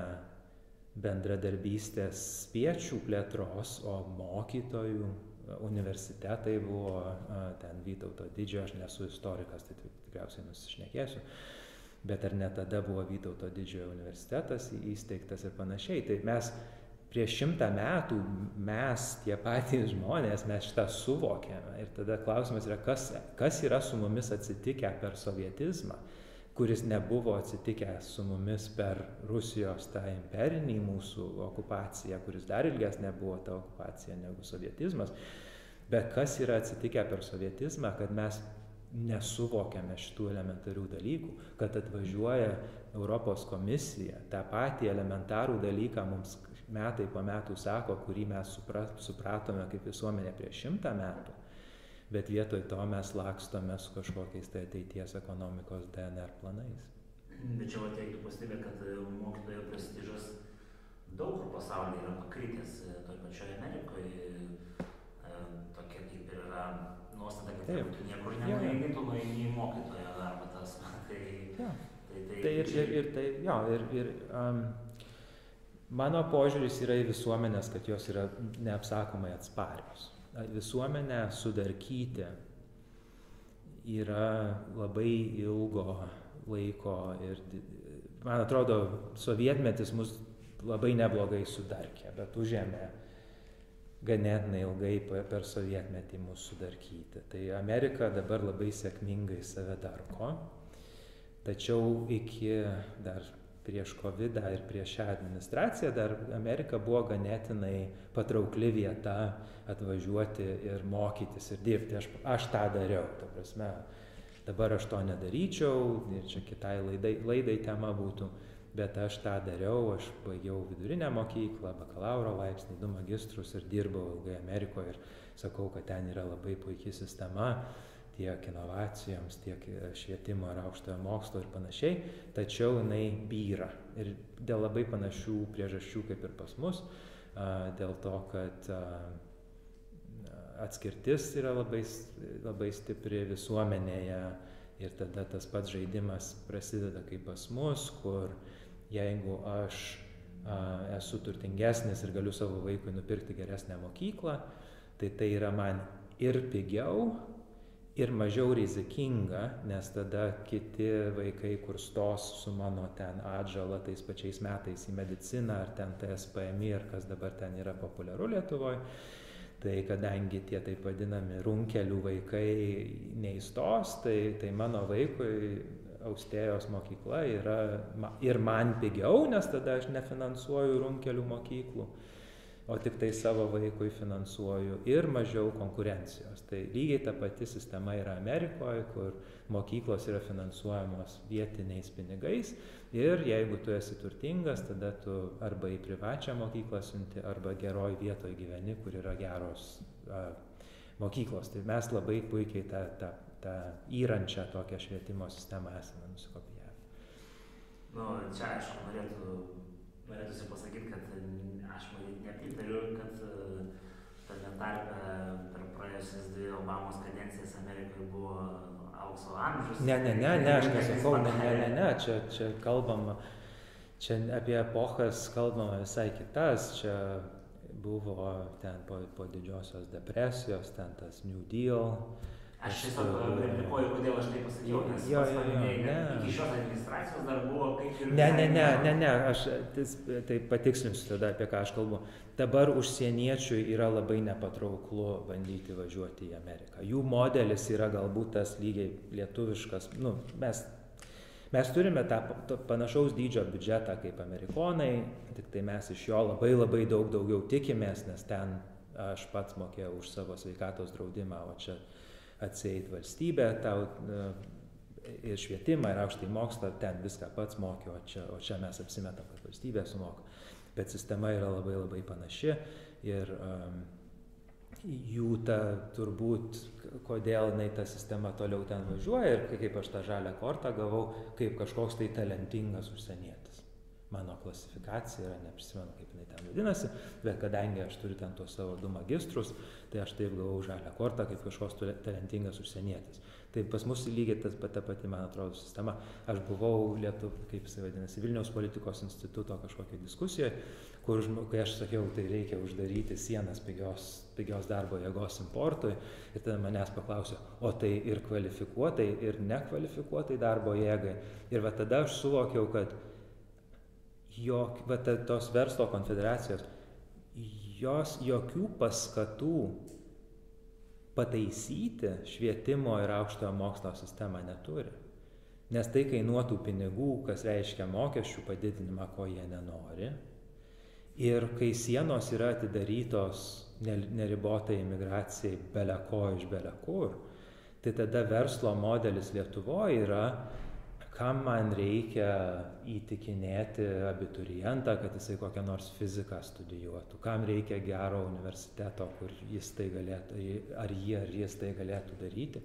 bendradarbystės spiečių plėtros, o mokytojų, universitetai buvo, ten Vytauto didžiojo, aš nesu istorikas, tai tikriausiai nusišnekėsiu, bet ar ne tada buvo Vytauto didžiojo universitetas įsteigtas ir panašiai. Tai mes prieš šimtą metų mes, tie patys žmonės, mes šitą suvokėme. Ir tada klausimas yra, kas, kas yra su mumis atsitikę per sovietizmą, kuris nebuvo atsitikęs su mumis per Rusijos tą imperinį mūsų okupaciją, kuris dar ilgesnė buvo ta okupacija negu sovietizmas. Bet kas yra atsitikę per sovietizmą, kad mes nesuvokiame šitų elementarių dalykų, kad atvažiuoja Europos komisija, tą patį elementarų dalyką mums metai po metų sako, kurį mes supratome kaip visuomenė prieš šimtą metų, bet vietoj to mes lakstome su kažkokiais tai ateities ekonomikos DNR planais.
Bet čia reiktų pastebėti, kad e, mokytojo prestižas daug kur pasaulyje yra pakritęs, e, toje pačioje Amerikoje e, tokia kaip ir yra nuostata, kad Taip. tu niekur nenueini, tu nueini į mokytojo darbą tas. Tai,
ja. tai, tai, tai ir, ir, ir tai, jo, ir, ir um, Mano požiūris yra į visuomenės, kad jos yra neapsakomai atsparios. Visuomenę sudarkyti yra labai ilgo laiko ir, man atrodo, sovietmetis mus labai neblogai sudarkė, bet užėmė ganėtinai ilgai per sovietmetį mūsų sudarkyti. Tai Amerika dabar labai sėkmingai save darko, tačiau iki dar prieš COVID ir prieš šią administraciją dar Amerika buvo ganėtinai patraukli vieta atvažiuoti ir mokytis ir dirbti. Aš, aš tą dariau, ta prasme, dabar aš to nedaryčiau ir čia kitai laidai, laidai tema būtų, bet aš tą dariau, aš baigiau vidurinę mokyklą, bakalauro laipsnį, du magistrus ir dirbau ilgai Amerikoje ir sakau, kad ten yra labai puikia sistema tiek inovacijoms, tiek švietimo ir aukštojo mokslo ir panašiai, tačiau jinai byra. Ir dėl labai panašių priežasčių kaip ir pas mus, dėl to, kad atskirtis yra labai, labai stipri visuomenėje ir tada tas pats žaidimas prasideda kaip pas mus, kur jeigu aš esu turtingesnis ir galiu savo vaikui nupirkti geresnę mokyklą, tai tai yra man ir pigiau, ir mažiau rizikinga, nes tada kiti vaikai, kur stos su mano ten atžala tais pačiais metais į mediciną ar ten TSPMI ar kas dabar ten yra populiaru Lietuvoje, tai kadangi tie taip vadinami runkelių vaikai neįstos, tai, tai mano vaikui austėjos mokykla yra ir man pigiau, nes tada aš nefinansuoju runkelių mokyklų o tiktai savo vaikui finansuoju ir mažiau konkurencijos. Tai lygiai ta pati sistema yra Amerikoje, kur mokyklos yra finansuojamos vietiniais pinigais ir jeigu tu esi turtingas, tada tu arba į privačią mokyklą siunti, arba geroj vietoje gyveni, kur yra geros a, mokyklos. Tai mes labai puikiai tą, tą, tą įrančią tokią švietimo sistemą esame nusikopijavę.
Nu, čia aišku, norėtų, norėtųsi pasakyti, kad aš nepritariu, kad e, tame tarpe per praėjusias dvi Obamos kadencijas Amerikoje buvo aukso amžius.
Ne, ne, ne, ne, aš nesakau, ne, ne, ne, ne, čia, čia kalbama, čia apie epochas kalbama visai kitas, čia buvo ten po, po didžiosios depresijos, ten tas New Deal,
Aš tiesiog replikuoju, kodėl aš tai pasakiau, nes jo, jo, jo, ne. iki šios administracijos dar buvo kaip ir...
Ne, ne, ne, ne, ne, aš tai patikslinsiu tada, apie ką aš kalbu. Dabar užsieniečiui yra labai nepatrauklu bandyti važiuoti į Ameriką. Jų modelis yra galbūt tas lygiai lietuviškas, nu, mes, mes turime tą panašaus dydžio biudžetą kaip amerikonai, tik tai mes iš jo labai labai daug daugiau tikimės, nes ten aš pats mokėjau už savo sveikatos draudimą, o čia atseit valstybė tau ir švietimą, ir aukštąjį mokslą, ten viską pats mokė, o čia, o čia mes apsimetam, kad valstybė sumoka. Bet sistema yra labai labai panaši ir um, jų ta turbūt, kodėl jinai ta sistema toliau ten važiuoja ir kaip aš tą žalę kortą gavau, kaip kažkoks tai talentingas užsienietis. Mano klasifikacija yra, neprisimenu kaip jinai ten vadinasi, bet kadangi aš turiu ten tuos savo du magistrus, tai aš taip gavau žalią kortą kaip kažkoks talentingas užsienietis. Tai pas mus lygiai tas ta pati, man atrodo, sistema. Aš buvau Lietuv, kaip jisai vadinasi, Vilniaus politikos instituto kažkokią diskusiją, kur, kai aš sakiau, tai reikia uždaryti sienas pigios, pigios darbo jėgos importui, ir tada manęs paklausė, o tai ir kvalifikuotai, ir nekvalifikuotai darbo jėgai. Ir va tada aš suvokiau, kad jok, va, ta, tos verslo konfederacijos, jos jokių paskatų pataisyti švietimo ir aukštojo mokslo sistemą neturi. Nes tai kainuotų pinigų, kas reiškia mokesčių padidinimą, ko jie nenori. Ir kai sienos yra atidarytos neribotai imigracijai beleko iš belekur, tai tada verslo modelis Lietuvoje yra kam man reikia įtikinėti abiturientą, kad jisai kokią nors fiziką studijuotų, kam reikia gero universiteto, kur jis tai galėtų, ar jie ar jis tai galėtų daryti.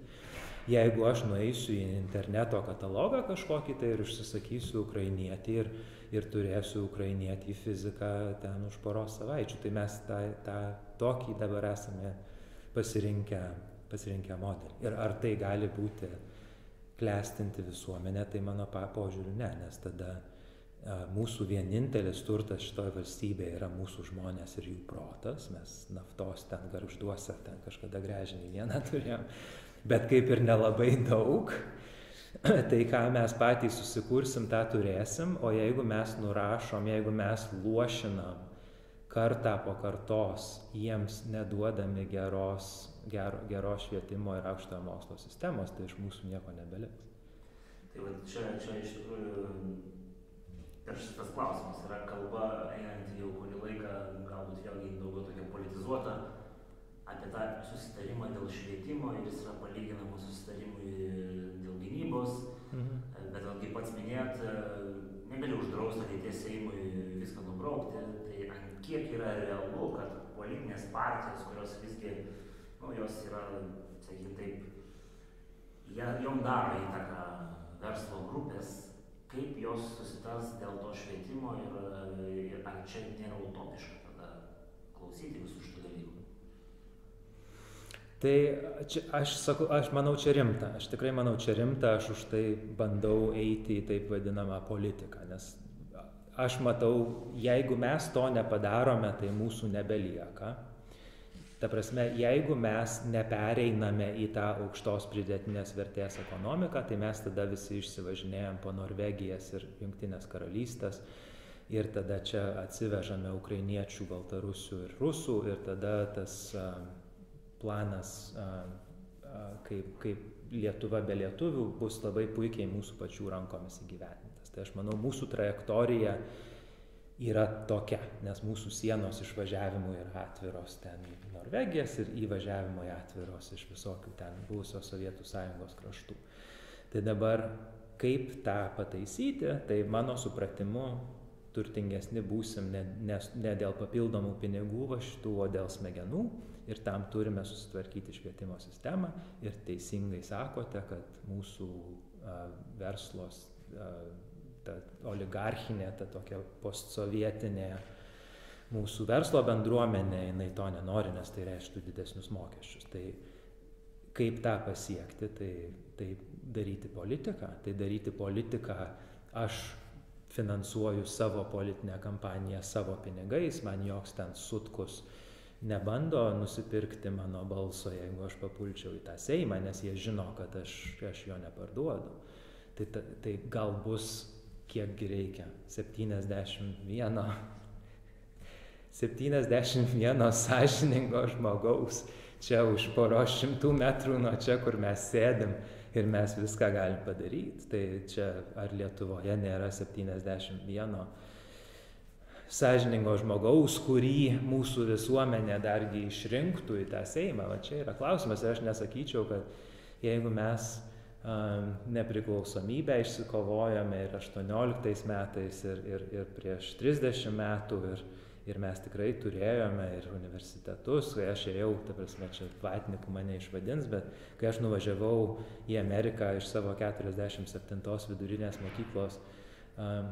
Jeigu aš nueisiu į interneto katalogą kažkokį tai ir užsisakysiu ukrainietį ir, ir turėsiu ukrainietį fiziką ten už poros savaičių, tai mes tą, tą tokį dabar esame pasirinkę, pasirinkę modelį. Ir ar tai gali būti klestinti visuomenė, tai mano požiūriu ne, nes tada mūsų vienintelis turtas šitoje valstybėje yra mūsų žmonės ir jų protas, mes naftos ten garžduose, ten kažkada grežinį vieną turėjom, bet kaip ir nelabai daug, tai ką mes patys susikursim, tą turėsim, o jeigu mes nurašom, jeigu mes luošinam kartą po kartos, jiems neduodami geros gero, geros švietimo ir aukštojo mokslo sistemos, tai iš mūsų nieko nebeliks.
Tai va, čia, čia iš tikrųjų per šitas klausimas yra kalba, einant jau kurį laiką, galbūt vėlgi daugiau tokia politizuota, apie tą susitarimą dėl švietimo ir jis yra palyginamas susitarimui dėl gynybos, mhm. bet vėlgi pats minėjot, ne negali uždrausti ateities Seimui viską nubraukti, kiek yra realu, kad politinės partijos, kurios visgi, nu, jos yra, sakykime taip, jom daro įtaką verslo grupės, kaip jos susitars dėl to švietimo ir, ir ar čia nėra utopiška tada klausyti visų šitų dalykų.
Tai čia, aš, sakau, aš manau čia rimta, aš tikrai manau čia rimta, aš už tai bandau eiti į taip vadinamą politiką, nes aš matau, jeigu mes to nepadarome, tai mūsų nebelieka. Ta prasme, jeigu mes nepereiname į tą aukštos pridėtinės vertės ekonomiką, tai mes tada visi išsivažinėjom po Norvegijas ir Junktinės karalystės ir tada čia atsivežame ukrainiečių, baltarusių ir rusų ir tada tas planas, kaip, kaip Lietuva be lietuvių bus labai puikiai mūsų pačių rankomis įgyvendintas. Tai aš manau, mūsų trajektorija yra tokia, nes mūsų sienos išvažiavimui yra atviros ten į Norvegijas ir įvažiavimui atviros iš visokių ten buvusios Sovietų sąjungos kraštų. Tai dabar kaip tą pataisyti, tai mano supratimu turtingesni būsim ne, ne, ne dėl papildomų pinigų va šitų, o dėl smegenų ir tam turime susitvarkyti švietimo sistemą ir teisingai sakote, kad mūsų a, verslos, a, ta oligarchinė, ta tokia postsovietinė mūsų verslo bendruomenė, jinai to nenori, nes tai reiškia didesnius mokesčius. Tai kaip tą pasiekti, tai, tai daryti politiką, tai daryti politiką aš finansuoju savo politinę kampaniją savo pinigais, man joks ten sutkus nebando nusipirkti mano balso, jeigu aš papulčiau į tą Seimą, nes jie žino, kad aš, aš jo neparduodu. Tai, ta, tai gal bus, kiekgi reikia, 71, 71 sąžiningo žmogaus čia už poros šimtų metrų nuo čia, kur mes sėdim ir mes viską galim padaryti. Tai čia ar Lietuvoje nėra 71 sąžiningo žmogaus, kurį mūsų visuomenė dargi išrinktų į tą Seimą. Va čia yra klausimas ir aš nesakyčiau, kad jeigu mes nepriklausomybę išsikovojame ir 18 metais, ir, ir, ir prieš 30 metų, ir, ir mes tikrai turėjome ir universitetus, kai aš ėjau, ta prasme, čia vatnikų mane išvadins, bet kai aš nuvažiavau į Ameriką iš savo 47 vidurinės mokyklos,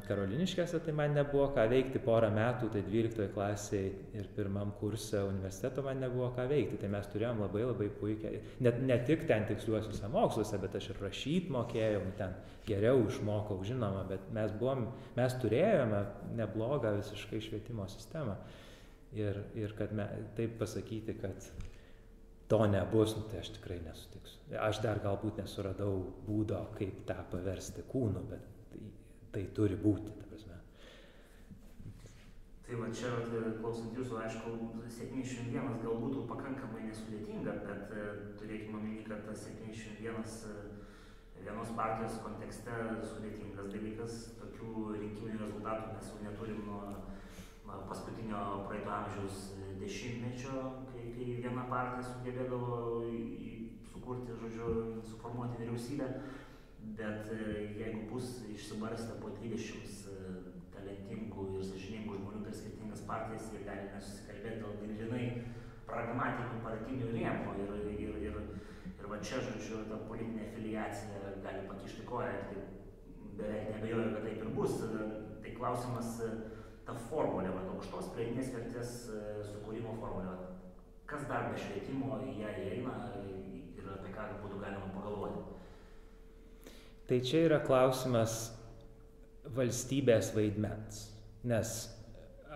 Karoliniškėse, tai man nebuvo ką veikti porą metų, tai 12 klasėje ir pirmam kursė universiteto man nebuvo ką veikti, tai mes turėjom labai labai puikiai, net ne tik ten tiksliuosiuose moksluose, bet aš ir rašyti mokėjau, ten geriau išmokau, žinoma, bet mes, buvom, mes turėjome neblogą visiškai švietimo sistemą. Ir, ir kad me, taip pasakyti, kad to nebus, nu, tai aš tikrai nesutiksiu. Aš dar galbūt nesuradau būdo, kaip tą paversti kūnu, bet tai turi būti, ta prasme.
Tai va čia, klausant jūsų, aišku, 71 gal būtų pakankamai nesudėtinga, bet e, turėkime omeny, kad tas 71 e, vienos partijos kontekste sudėtingas dalykas, tokių rinkiminių rezultatų mes jau neturim nuo, paskutinio praeito amžiaus dešimtmečio, kai, kai viena partija sugebėdavo sukurti, žodžiu, suformuoti vyriausybę bet e, jeigu bus išsibarstę po 20 e, talentingų ir sąžiningų žmonių per skirtingas partijas, jie gali nesusikalbėti dėl grinai pragmatinių partinių rėmų ir, ir, ir, ir va čia, žodžiu, ta politinė filiacija gali pakišti koją, tai beveik nebejoju, kad taip ir bus. Tai klausimas, e, ta formulė, va, aukštos pridėtinės vertės sukūrimo formulė, kas dar be švietimo į ją įeina ir apie ką būtų galima pagalvoti.
Tai čia yra klausimas valstybės vaidmens, nes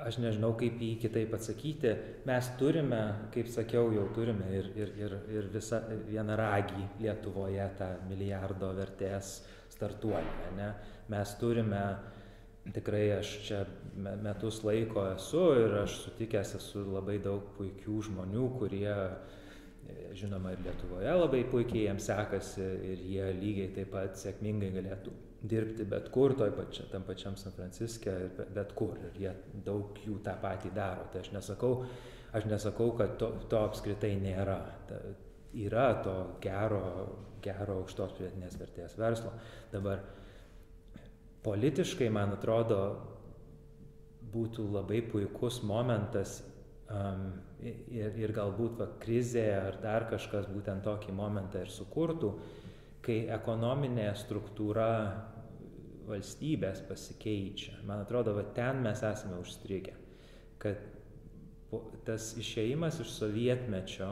aš nežinau, kaip jį kitaip atsakyti. Mes turime, kaip sakiau, jau turime ir, ir, ir, ir visą vieną ragį Lietuvoje tą milijardo vertės startuolį. Ne? Mes turime, tikrai aš čia metus laiko esu ir aš sutikęs esu labai daug puikių žmonių, kurie žinoma ir Lietuvoje labai puikiai jiems sekasi ir jie lygiai taip pat sėkmingai galėtų dirbti bet kur, toj pačia, tam pačiam San Franciske bet kur. Ir jie daug jų tą patį daro. Tai aš nesakau, aš nesakau kad to, to apskritai nėra. Ta, yra to gero, gero aukštos pridėtinės vertės verslo. Dabar politiškai, man atrodo, būtų labai puikus momentas um, ir, ir galbūt va, krizė ar dar kažkas būtent tokį momentą ir sukurtų, kai ekonominė struktūra valstybės pasikeičia. Man atrodo, va, ten mes esame užstrigę, kad tas išeimas iš sovietmečio,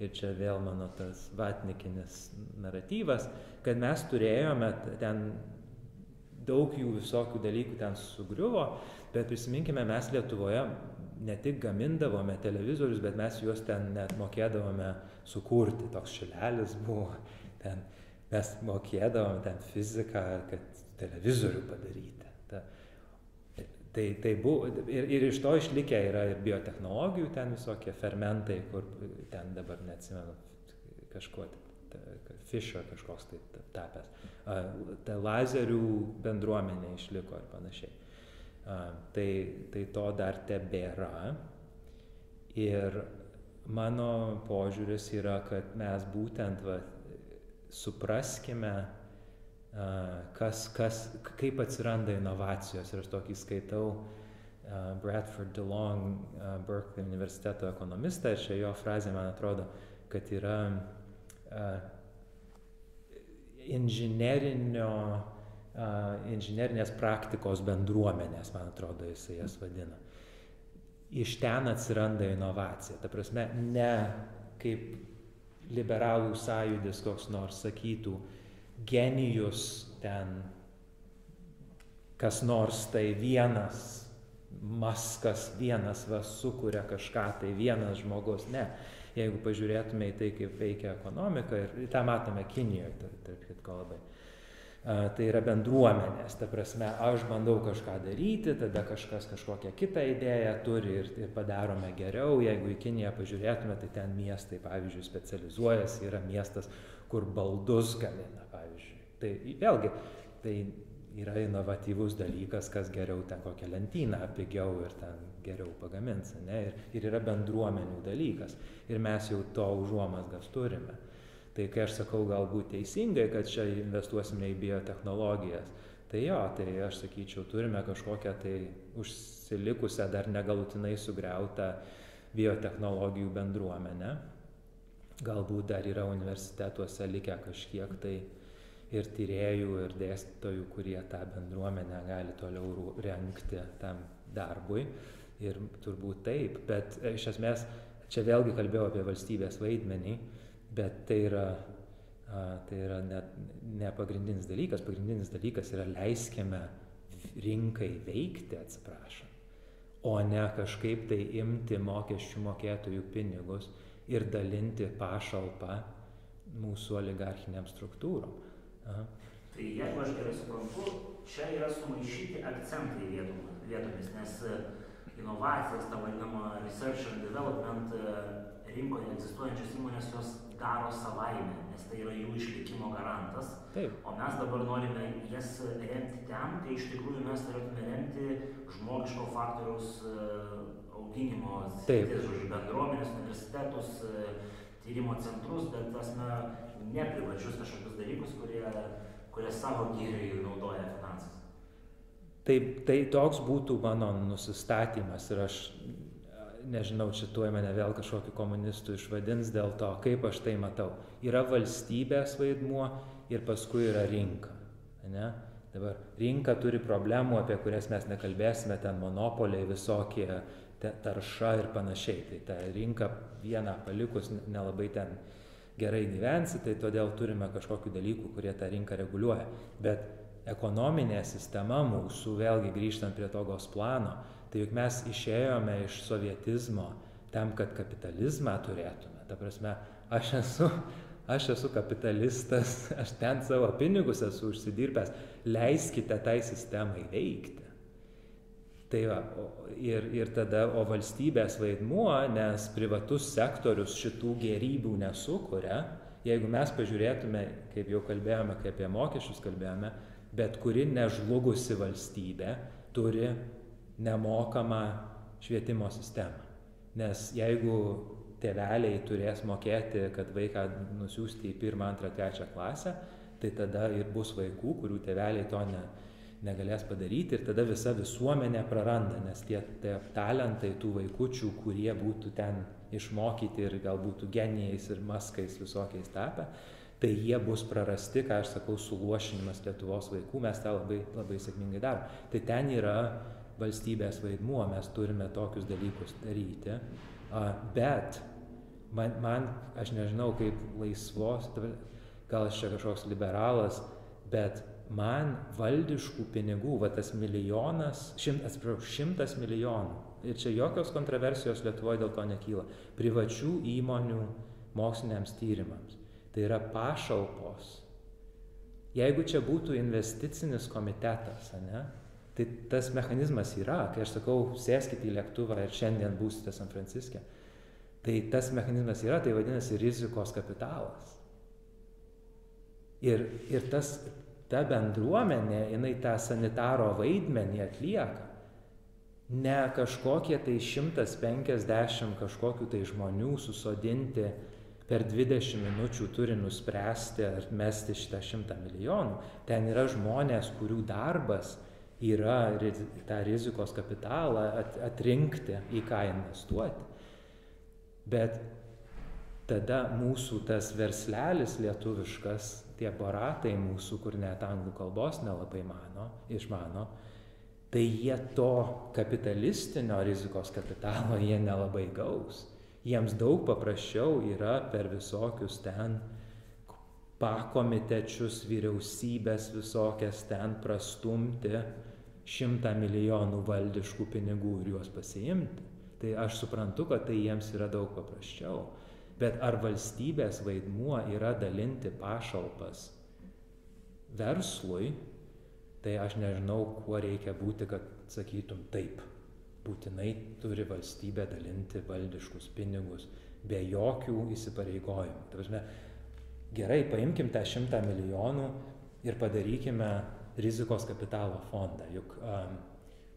ir čia vėl mano tas vatnikinis naratyvas, kad mes turėjome ten daug jų visokių dalykų ten sugriuvo, bet prisiminkime, mes Lietuvoje ne tik gamindavome televizorius, bet mes juos ten net mokėdavome sukurti. Toks šilelis buvo, ten mes mokėdavome ten fiziką, kad televizorių padaryti. Ta, tai, tai buvo, ir, ir iš to išlikę yra ir biotehnologijų, ten visokie fermentai, kur ten dabar neatsimenu kažkuo, Fisher kažkoks tai tapęs. Ta lazerių bendruomenė išliko ir panašiai. Tai, tai to dar tebėra. Ir mano požiūris yra, kad mes būtent va, supraskime, kas, kas, kaip atsiranda inovacijos. Ir aš tokį skaitau Bradford DeLong, Berkeley universiteto ekonomistą, čia jo frazė, man atrodo, kad yra inžinerinio inžinerinės praktikos bendruomenės, man atrodo, jisai jas vadina. Iš ten atsiranda inovacija. Ta prasme, ne kaip liberalų sąjūdis koks nors sakytų, genijus ten kas nors tai vienas, maskas vienas va sukuria kažką, tai vienas žmogus. Ne. Jeigu pažiūrėtume į tai, kaip veikia ekonomika, ir tą matome Kinijoje, tarp kitko labai tai yra bendruomenės. Ta prasme, aš bandau kažką daryti, tada kažkas kažkokią kitą idėją turi ir, ir padarome geriau. Jeigu į Kiniją pažiūrėtume, tai ten miestai, pavyzdžiui, specializuojasi, yra miestas, kur baldus gamina, pavyzdžiui. Tai vėlgi, tai yra inovatyvus dalykas, kas geriau ten kokią lentyną pigiau ir ten geriau pagamins, ne? Ir, ir yra bendruomenių dalykas. Ir mes jau to užuomasgas turime. Tai kai aš sakau galbūt teisingai, kad čia investuosime į biotehnologijas, tai jo, tai aš sakyčiau, turime kažkokią tai užsilikusią, dar negalutinai sugriautą biotehnologijų bendruomenę. Galbūt dar yra universitetuose likę kažkiek tai ir tyriejų, ir dėstytojų, kurie tą bendruomenę gali toliau renkti tam darbui. Ir turbūt taip, bet iš esmės čia vėlgi kalbėjau apie valstybės vaidmenį bet tai yra, tai yra ne, ne pagrindinis dalykas. Pagrindinis dalykas yra leiskime rinkai veikti, atsiprašom, o ne kažkaip tai imti mokesčių mokėtojų pinigus ir dalinti pašalpą mūsų oligarchiniam struktūrom.
Tai jeigu aš gerai suprantu, čia yra sumaišyti akcentai vietomis, nes inovacijas, ta vadinama research and development rinkoje egzistuojančios įmonės jos daro savaime, nes tai yra jų išlikimo garantas.
Taip.
O mes dabar norime jas remti ten, kai iš tikrųjų mes turėtume remti žmogiško faktoriaus e, auginimo, žodžiu, bendruomenės, universitetus, e, tyrimo centrus, bet tasme ne privačius kažkokius dalykus, kurie, kurie savo gyriui naudoja finansus.
Taip, tai toks būtų mano nusistatymas ir aš nežinau, čia tuoj mane vėl kažkokiu komunistu išvadins dėl to, kaip aš tai matau. Yra valstybės vaidmuo ir paskui yra rinka. Ne? Dabar rinka turi problemų, apie kurias mes nekalbėsime, ten monopoliai visokie, tarša ir panašiai. Tai ta rinka vieną palikus nelabai ten gerai gyvensi, tai todėl turime kažkokių dalykų, kurie tą rinką reguliuoja. Bet ekonominė sistema mūsų, vėlgi grįžtant prie togos plano, Tai juk mes išėjome iš sovietizmo tam, kad kapitalizmą turėtume. Ta prasme, aš esu, aš esu kapitalistas, aš ten savo pinigus esu užsidirbęs, leiskite tai sistemai veikti. Tai va, ir, ir tada, o valstybės vaidmuo, nes privatus sektorius šitų gerybių nesukuria, jeigu mes pažiūrėtume, kaip jau kalbėjome, kaip apie mokesčius kalbėjome, bet kuri nežlugusi valstybė turi nemokamą švietimo sistemą. Nes jeigu tėveliai turės mokėti, kad vaiką nusiųsti į pirmą, antrą, trečią klasę, tai tada ir bus vaikų, kurių tėveliai to ne, negalės padaryti ir tada visa visuomenė praranda, nes tie, tie talentai tų vaikučių, kurie būtų ten išmokyti ir gal būtų genijais ir maskais visokiais tapę, tai jie bus prarasti, ką aš sakau, suluošinimas Lietuvos vaikų, mes tą labai, labai sėkmingai darom. Tai ten yra valstybės vaidmuo, mes turime tokius dalykus daryti, bet man, man aš nežinau, kaip laisvos, gal aš čia kažkoks liberalas, bet man valdiškų pinigų, va tas milijonas, šimt, atsiprašau, šimtas milijonų, ir čia jokios kontroversijos Lietuvoje dėl to nekyla, privačių įmonių moksliniams tyrimams. Tai yra pašalpos. Jeigu čia būtų investicinis komitetas, ne, tai tas mechanizmas yra, kai aš sakau, sėskite į lėktuvą ir šiandien būsite San Franciske, tai tas mechanizmas yra, tai vadinasi rizikos kapitalas. Ir, ir tas, ta bendruomenė, jinai tą sanitaro vaidmenį atlieka. Ne kažkokie tai 150 kažkokių tai žmonių susodinti per 20 minučių turi nuspręsti ar mesti šitą 100 milijonų. Ten yra žmonės, kurių darbas yra tą rizikos kapitalą atrinkti, į ką investuoti. Bet tada mūsų tas verslelis lietuviškas tie baratai mūsų, kur net anglų kalbos nelabai mano, išmano, tai jie to kapitalistinio rizikos kapitalo jie nelabai gaus. Jiems daug paprasčiau yra per visokius ten pakomitečius, vyriausybės visokias ten prastumti šimtą milijonų valdiškų pinigų ir juos pasiimti. Tai aš suprantu, kad tai jiems yra daug paprasčiau. Bet ar valstybės vaidmuo yra dalinti pašalpas verslui, tai aš nežinau, kuo reikia būti, kad sakytum taip. Būtinai turi valstybė dalinti valdiškus pinigus be jokių įsipareigojimų. Prasme, gerai, paimkim tą šimtą milijonų ir padarykime rizikos kapitalo fondą. Juk um,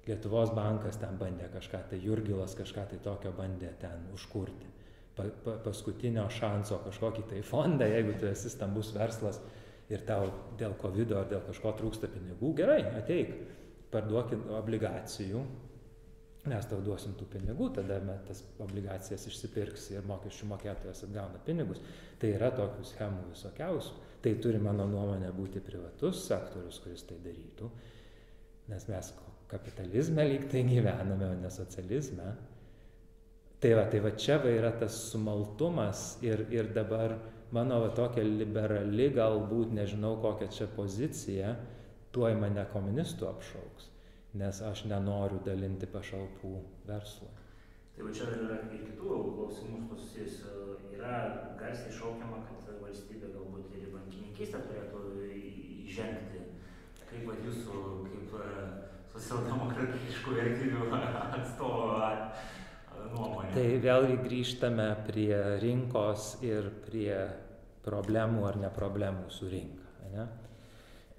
Lietuvos bankas ten bandė kažką, tai Jurgilas kažką tai tokio bandė ten užkurti pa, pa, paskutinio šanso kažkokį tai fondą, jeigu tu esi stambus verslas ir tau dėl COVID ar dėl kažko trūksta pinigų, gerai, ateik, parduokit obligacijų, mes tau duosim tų pinigų, tada tas obligacijas išsipirks ir mokesčių mokėtojas atgauna pinigus. Tai yra tokių schemų visokiausių. Tai turi, mano nuomonė, būti privatus sektorius, kuris tai darytų, nes mes kapitalizme lyg tai gyvename, o ne socializme. Tai va, tai va čia va yra tas sumaltumas ir, ir dabar mano va tokia liberali galbūt, nežinau kokia čia pozicija, tuoj mane komunistų apšauks, nes aš nenoriu dalinti pašalpų verslui.
Tai va čia yra ir kitų klausimų susijusių. Yra garsiai šaukiama, kad valstybė galbūt ir į bankininkystę turėtų įžengti. Kaip va jūsų, kaip e, socialdemokratiškų vertybių atstovo nuomonė.
Tai vėlgi grįžtame prie rinkos ir prie problemų ar ne problemų su rinka. Ne?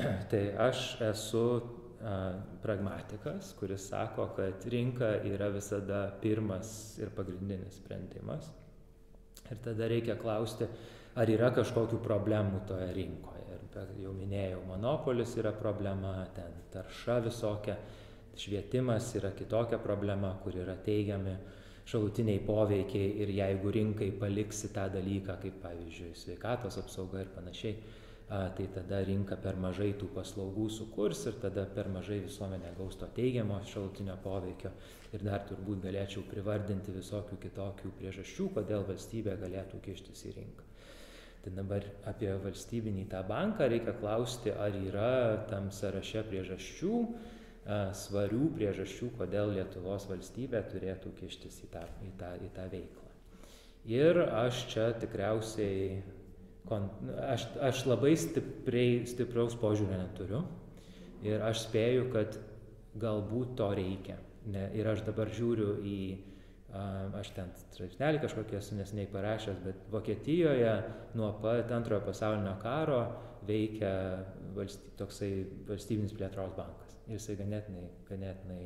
Tai aš esu a, pragmatikas, kuris sako, kad rinka yra visada pirmas ir pagrindinis sprendimas. Ir tada reikia klausti, ar yra kažkokių problemų toje rinkoje. Ir jau minėjau, monopolis yra problema, ten tarša visokia, švietimas yra kitokia problema, kur yra teigiami šalutiniai poveikiai ir jeigu rinkai paliksi tą dalyką, kaip pavyzdžiui sveikatos apsauga ir panašiai, tai tada rinka per mažai tų paslaugų sukurs ir tada per mažai visuomenė gaus to teigiamo šalutinio poveikio. Ir dar turbūt galėčiau privardinti visokių kitokių priežasčių, kodėl valstybė galėtų kištis į rinką. Tai dabar apie valstybinį tą banką reikia klausti, ar yra tam sąraše priežasčių, svarių priežasčių, kodėl Lietuvos valstybė turėtų kištis į tą, į tą, į tą veiklą. Ir aš čia tikriausiai, aš, aš labai stipriai, stipraus požiūrio neturiu ir aš spėju, kad galbūt to reikia. Ne, ir aš dabar žiūriu į, aš ten straipsnelį kažkokį esu nesiniai parašęs, bet Vokietijoje nuo pat antrojo pasaulinio karo veikia valsty, toksai valstybinis plėtros bankas jisai ganėtinai, ganėtinai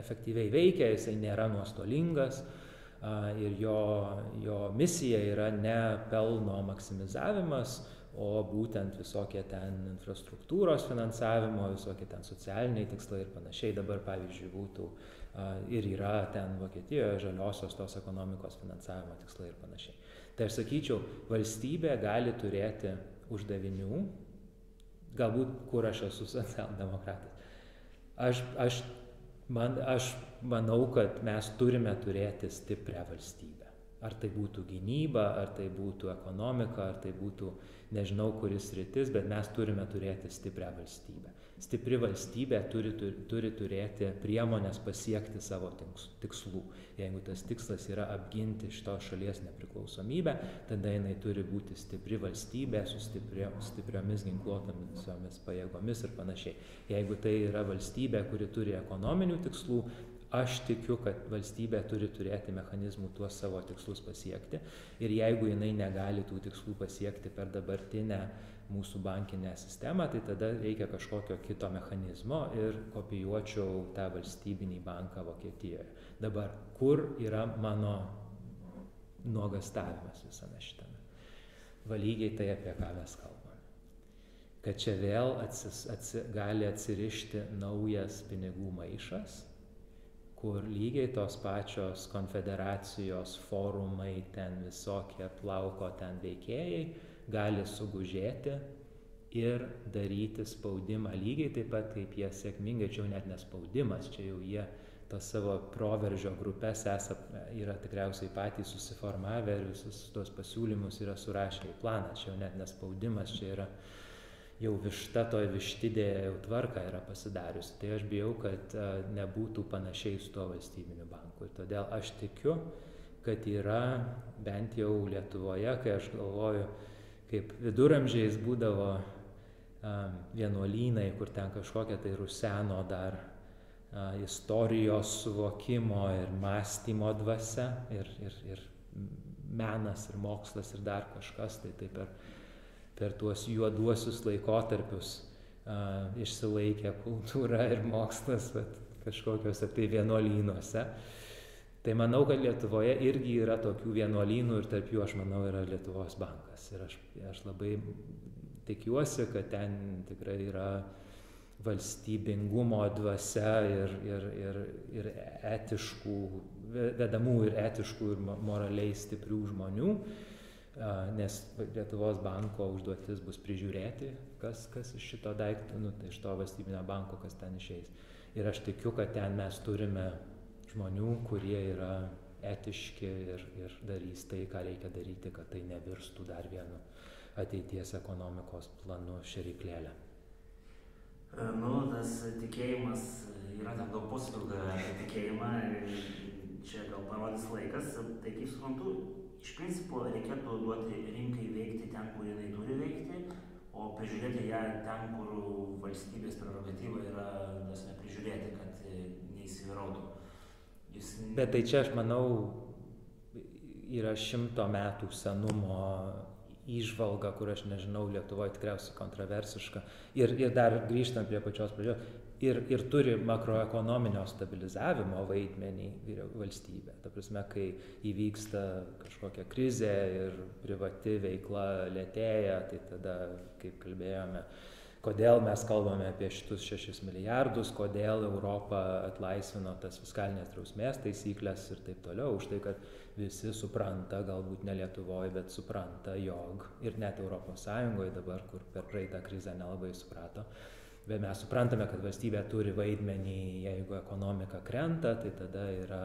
efektyviai veikia, jisai nėra nuostolingas ir jo, jo misija yra ne pelno maksimizavimas, o būtent visokie ten infrastruktūros finansavimo, visokie ten socialiniai tikslai ir panašiai. Dabar, pavyzdžiui, būtų ir yra ten Vokietijoje žaliosios tos ekonomikos finansavimo tikslai ir panašiai. Tai aš sakyčiau, valstybė gali turėti uždavinių, galbūt kur aš esu socialdemokratas. Aš, aš, man, aš manau, kad mes turime turėti stiprią valstybę. Ar tai būtų gynyba, ar tai būtų ekonomika, ar tai būtų nežinau kuris rytis, bet mes turime turėti stiprią valstybę stipri valstybė turi, turi, turi turėti priemonės pasiekti savo tikslų. Jeigu tas tikslas yra apginti šitos šalies nepriklausomybę, tada jinai turi būti stipri valstybė su stiprio, stipriomis ginkluotomis pajėgomis ir panašiai. Jeigu tai yra valstybė, kuri turi ekonominių tikslų, aš tikiu, kad valstybė turi turėti mechanizmų tuos savo tikslus pasiekti ir jeigu jinai negali tų tikslų pasiekti per dabartinę mūsų bankinę sistemą, tai tada reikia kažkokio kito mechanizmo ir kopijuočiau tą valstybinį banką Vokietijoje. Dabar, kur yra mano nuogastavimas visame šitame? Valygiai tai, apie ką mes kalbame. Kad čia vėl atsis, atsi, gali atsirišti naujas pinigų maišas, kur lygiai tos pačios konfederacijos forumai, ten visokie plauko ten veikėjai, gali sugužėti ir daryti spaudimą lygiai taip pat, kaip jie sėkmingai, čia jau net nespaudimas, čia jau jie tas savo proveržio grupės esą, yra tikriausiai patys susiformavę ir visus tos pasiūlymus yra surašę į planą, čia jau net nespaudimas, čia yra jau višta toj vištidėje jau tvarka yra pasidariusi. Tai aš bijau, kad nebūtų panašiai su tuo valstybiniu banku. Ir todėl aš tikiu, kad yra bent jau Lietuvoje, kai aš galvoju, kaip viduramžiais būdavo um, vienuolynai, kur ten kažkokia tai ruseno dar istorijos suvokimo ir mąstymo dvasia ir, ir, ir menas ir mokslas ir dar kažkas, tai taip per, per tuos juoduosius laikotarpius uh, išsilaikė kultūra ir mokslas, bet kažkokiuose tai vienuolynuose. Tai manau, kad Lietuvoje irgi yra tokių vienuolynų ir tarp jų aš manau yra Lietuvos bankas. Ir aš, aš labai tikiuosi, kad ten tikrai yra valstybingumo dvasia ir, ir, ir, ir etiškų, vedamų ir etiškų ir moraliai stiprių žmonių, nes Lietuvos banko užduotis bus prižiūrėti, kas, kas iš šito daikto, nu, tai iš to valstybinio banko, kas ten išeis. Ir aš tikiu, kad ten mes turime žmonių, kurie yra etiški ir, ir darys tai, ką reikia daryti, kad tai nevirstų dar vienu ateities ekonomikos planu šeriklėlę.
E, nu, tas tikėjimas, yra ten daug posūkių apie tikėjimą, čia gal parodys laikas, tai kaip suprantu, iš principo reikėtų duoti rinkai veikti ten, kur jinai turi veikti, o prižiūrėti ją ten, kur valstybės prerogatyva yra, tas neprižiūrėti, kad neįsivyrautų.
Jis... Bet tai čia aš manau yra šimto metų senumo įžvalga, kur aš nežinau, Lietuvoje tikriausiai kontroversiška. Ir, ir dar grįžtant prie pačios pradžios, ir, ir turi makroekonominio stabilizavimo vaidmenį valstybė. Ta prasme, kai įvyksta kažkokia krizė ir privati veikla lėtėja, tai tada, kaip kalbėjome, kodėl mes kalbame apie šitus 6 milijardus, kodėl Europa atlaisvino tas fiskalinės drausmės taisyklės ir taip toliau, už tai, kad visi supranta, galbūt ne Lietuvoje, bet supranta, jog ir net ES dabar, kur per praeitą krizę nelabai suprato, bet mes suprantame, kad valstybė turi vaidmenį, jeigu ekonomika krenta, tai tada yra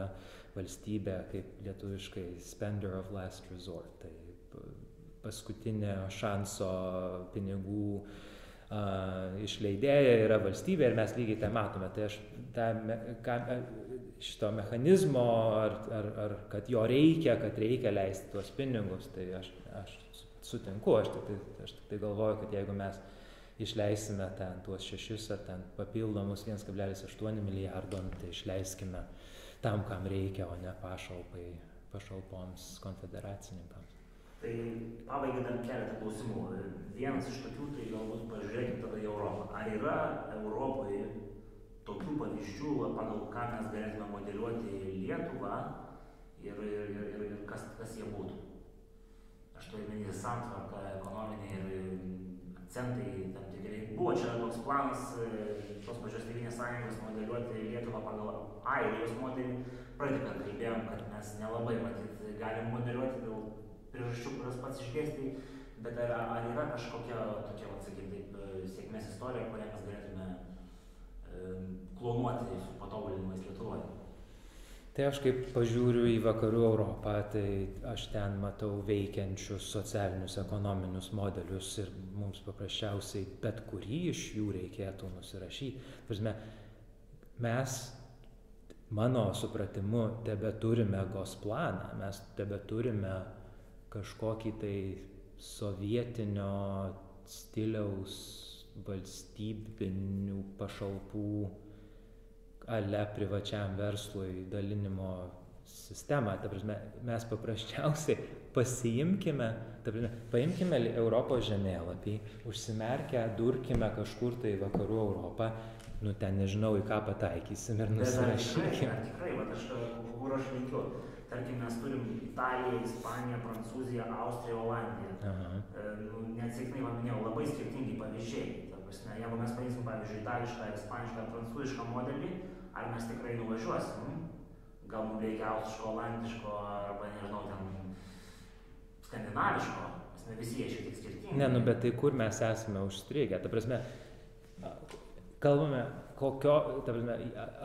valstybė kaip lietuviškai spender of last resort, tai paskutinio šanso pinigų išleidėja yra valstybė ir mes lygiai tą matome. Tai aš tą, ką, šito mechanizmo, ar, ar, ar kad jo reikia, kad reikia leisti tuos pinigus, tai aš, aš sutinku, aš tik, tai, aš tik tai galvoju, kad jeigu mes išleisime ten tuos šešis ar ten papildomus 1,8 milijardo, nu, tai išleiskime tam, kam reikia, o ne pašalpai, pašalpoms konfederacininkams.
Tai pabaigai dar keletą klausimų. Vienas iš tokių, tai galbūt pažiūrėkime tada į Europą. Ar yra Europoje tokių pavyzdžių, pagal ką mes galėtume modeliuoti Lietuvą ir, ir, ir, ir kas, kas jie būtų? aš turiu omeny santvarką ekonominė ir akcentai tam tikri. Buvo čia toks planas e, tos pačios Tevinės sąjungos modeliuoti Lietuvą pagal Airijos modelį. Pradėką kalbėjom, kad mes nelabai matyt galim modeliuoti dėl priežasčių, kurias pats išdėstai, bet ar, ar yra kažkokia tokia, sakykime, taip, e, sėkmės istorija, kurią mes galėtume klonuoti patobulinimais Lietuvoje?
Tai aš kaip pažiūriu į vakarų Europą, tai aš ten matau veikiančius socialinius, ekonominius modelius ir mums paprasčiausiai bet kurį iš jų reikėtų nusirašyti. Prasme, mes, mano supratimu, tebe turime gos planą, mes tebe turime kažkokį tai sovietinio stiliaus valstybinių pašalpų ale privačiam verslui dalinimo sistemą. Ta prasme, mes paprasčiausiai pasiimkime, ta prasme, paimkime Europos žemėlapį, užsimerkę, durkime kažkur tai vakarų Europą, nu ten nežinau, į ką pataikysim ir nusirašykime.
Tikrai, tikrai, aš, kur aš linkiu. Tarkim, mes turim Italiją, Ispaniją, Prancūziją, Austriją, Olandiją. E, nu, neatsiknai, man minėjau, labai skirtingi pavyzdžiai. Prasme, jeigu mes paimsim, pavyzdžiui, itališką, ispanišką, prancūzišką modelį, ar mes tikrai nuvažiuosim. Gal mums reikia austriško, olandiško arba nežinau, ten skandinaviško, nes ne visi jie šiek tiek skirtingi.
Ne, nu bet tai kur mes esame užstrigę, ta prasme, kalbame, kokio, prasme,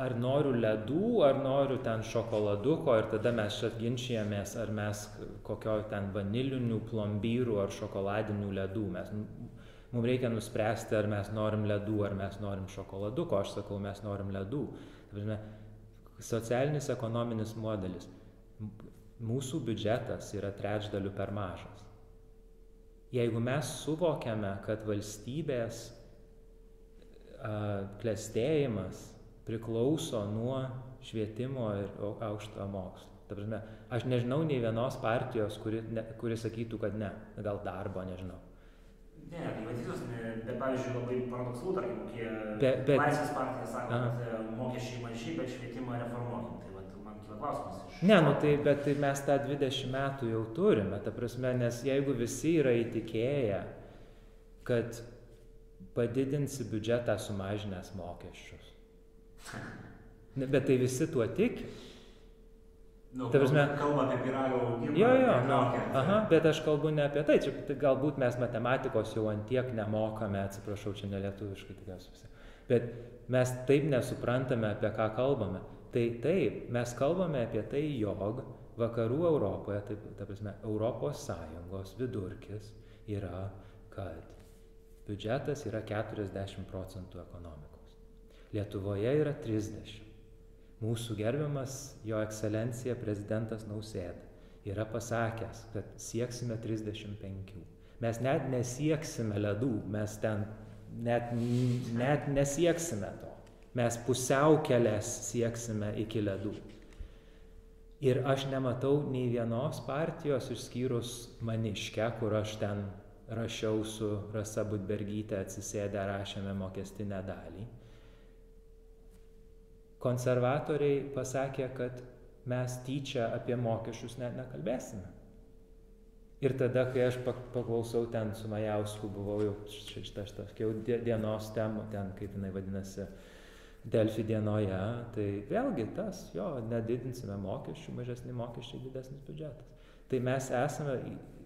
ar noriu ledų, ar noriu ten šokoladuko ir tada mes čia ginčijamės, ar mes kokio ten vanilinių plombyrų ar šokoladinių ledų. Mes, mums reikia nuspręsti, ar mes norim ledų, ar mes norim šokoladuko. Aš sakau, mes norim ledų. Prasme, socialinis ekonominis modelis. Mūsų biudžetas yra trečdaliu per mažas. Jeigu mes suvokiame, kad valstybės klestėjimas priklauso nuo švietimo ir aukšto mokslo. Ta prasme, aš nežinau nei vienos partijos, kuri, ne, kuri sakytų, kad ne, gal darbo nežinau.
Ne, tai matytus, bet pavyzdžiui, labai paradoksalu, tarkim, kokie be, bet, Laisvės partija sako, kad e, mokesčiai maži, bet švietimą reformuokim. Tai vat, man kyla klausimas.
Ne, nu tai, bet tai mes tą 20 metų jau turime, ta prasme, nes jeigu visi yra įtikėję, kad padidinsi biudžetą sumažinęs mokesčius. Bet tai visi tuo tiki.
Nu, ta prasme, kalba apie pirago augimą.
Jo, jo, nu, aha, bet aš kalbu ne apie tai. Čia tai galbūt mes matematikos jau antiek nemokame, atsiprašau, čia nelietuviškai tikriausiai. Bet mes taip nesuprantame, apie ką kalbame. Tai taip, mes kalbame apie tai, jog vakarų Europoje, taip, ta prasme, Europos Sąjungos vidurkis yra, kad biudžetas yra 40 procentų ekonomikos. Lietuvoje yra 30 mūsų gerbiamas jo ekscelencija prezidentas Nausėda yra pasakęs, kad sieksime 35. Mes net nesieksime ledų, mes ten net, net nesieksime to. Mes pusiaukelės sieksime iki ledų. Ir aš nematau nei vienos partijos išskyrus maniškę, kur aš ten rašiau su Rasa Budbergytė atsisėdę rašėme mokestinę dalį konservatoriai pasakė, kad mes tyčia apie mokesčius net nekalbėsime. Ir tada, kai aš paklausau ten su Majausku, buvau jau jau dienos temų, ten kaip jinai vadinasi, Delfi dienoje, tai vėlgi tas, jo, nedidinsime mokesčių, mažesni mokesčiai, didesnis biudžetas. Tai mes esame,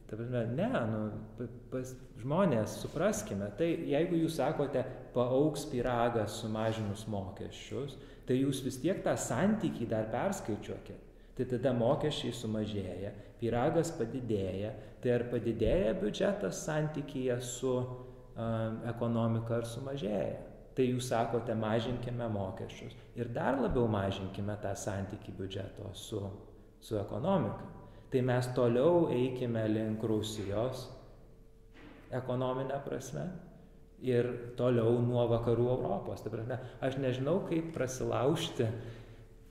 ta prasme, ne, nu, pas, žmonės, supraskime, tai jeigu jūs sakote, paauks piragas sumažinus mokesčius, tai jūs vis tiek tą santykį dar perskaičiuokit. Tai tada mokesčiai sumažėja, pyragas padidėja, tai ar padidėja biudžetas santykyje su um, ekonomika ar sumažėja. Tai jūs sakote, mažinkime mokesčius ir dar labiau mažinkime tą santykį biudžeto su, su ekonomika. Tai mes toliau eikime link Rusijos ekonominę prasme ir toliau nuo vakarų Europos. Ta prasme, aš nežinau, kaip prasilaužti,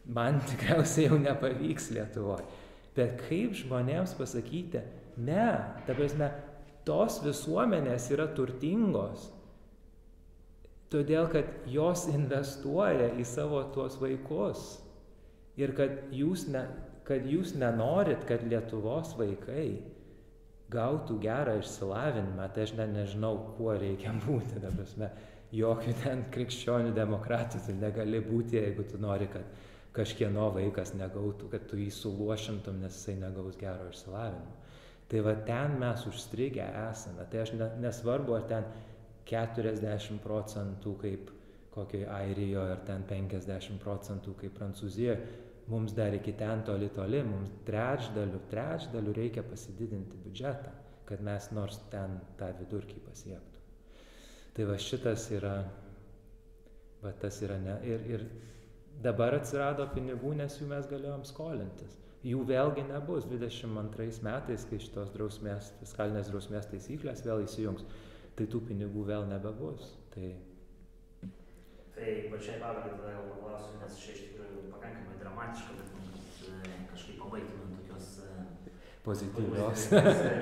man tikriausiai jau nepavyks Lietuvoje. Bet kaip žmonėms pasakyti, ne, ta prasme, tos visuomenės yra turtingos, todėl kad jos investuoja į savo tuos vaikus. Ir kad jūs, ne, kad jūs nenorit, kad Lietuvos vaikai gautų gerą išsilavinimą, tai aš net nežinau, kuo reikia būti, ta prasme, jokių ten krikščionių demokratų tu negali būti, jeigu tu nori, kad kažkieno vaikas negautų, kad tu jį suluošintum, nes jisai negaus gero išsilavinimo. Tai va ten mes užstrigę esame. Tai aš ne, nesvarbu, ar ten 40 procentų kaip kokiai Airijoje, ar ten 50 procentų kaip Prancūzijoje, mums dar iki ten toli toli, mums trečdalių, trečdalių reikia pasididinti biudžetą, kad mes nors ten tą vidurkį pasiektų. Tai va šitas yra, va tas yra ne. Ir, ir dabar atsirado pinigų, nes jų mes galėjom skolintis. Jų vėlgi nebus 22 metais, kai šitos drausmės, fiskalinės drausmės taisyklės vėl įsijungs, tai tų pinigų vėl nebebus. Tai
Tai pačiai pabaigai tada jau paklausiu, nes čia iš tikrųjų pakankamai dramatiška, bet man kad e, kažkaip pabaigtume tokios e,
pozityvios.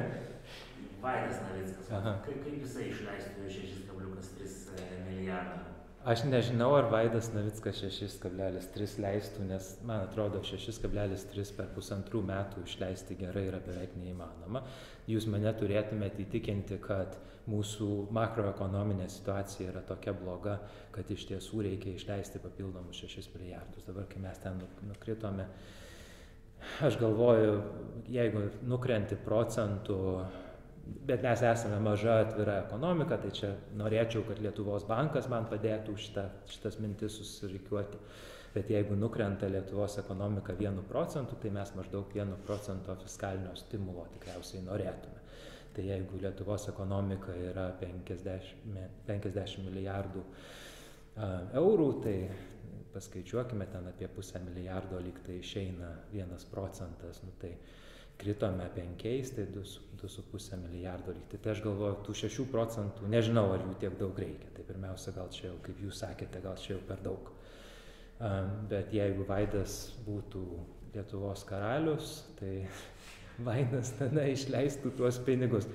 Vaidas Navickas, kaip, kaip jisai išleistų 6,3 milijardą?
Aš nežinau, ar Vaidas Navickas 6,3 leistų, nes man atrodo 6,3 per pusantrų metų išleisti gerai yra beveik neįmanoma. Jūs mane turėtumėte įtikinti, kad mūsų makroekonominė situacija yra tokia bloga, kad iš tiesų reikia išleisti papildomus 6 milijardus. Dabar, kai mes ten nukritome, aš galvoju, jeigu nukrenti procentų, bet mes esame maža atvira ekonomika, tai čia norėčiau, kad Lietuvos bankas man padėtų šitą, šitas mintis susirikiuoti. Bet jeigu nukrenta Lietuvos ekonomika vienu procentu, tai mes maždaug vienu procento fiskalinio stimulo tikriausiai norėtume tai jeigu lietuvos ekonomika yra penkiasdešim penkiasdešim milijardų eurų tai paskaičiuokime ten apie pusę milijardo lyg tai išeina vienas procentas nu tai kritome penkiais tai du su du su puse milijardo lyg tai tai aš galvoju tų šešių procentų nežinau ar jų tiek daug reikia. Tai pirmiausia gal čia jau kaip jūs sakėte gal čia jau per daug. Bet jeigu vaidas būtų lietuvos karalius tai Vaidas tada išleistų tuos pinigus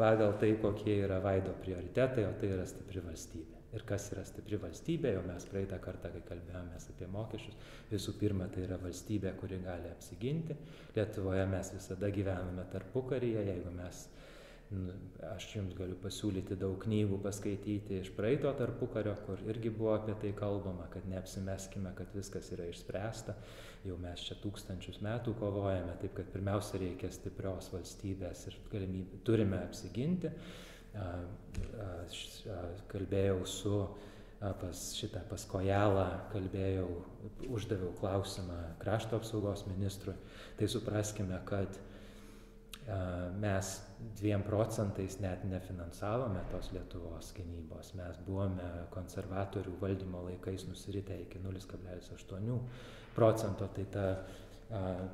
pagal tai, kokie yra Vaido prioritetai, o tai yra stipri valstybė. Ir kas yra stipri valstybė, jau mes praeitą kartą, kai kalbėjomės apie mokesčius, visų pirma, tai yra valstybė, kuri gali apsiginti. Lietuvoje mes visada gyvename tarpukaryje, jeigu mes Nu, aš jums galiu pasiūlyti daug knygų paskaityti iš praeito tarpukario, kur irgi buvo apie tai kalbama, kad neapsimeskime, kad viskas yra išspręsta. Jau mes čia tūkstančius metų kovojame, taip kad pirmiausia reikia stiprios valstybės ir galimybę turime apsiginti. Kalbėjau su pas šitą pas Kojalą, kalbėjau, uždaviau klausimą krašto apsaugos ministrui. Tai supraskime, kad mes dviem procentais net nefinansavome tos Lietuvos gynybos. Mes buvome konservatorių valdymo laikais nusiritę iki 0,8 procento. Tai ta,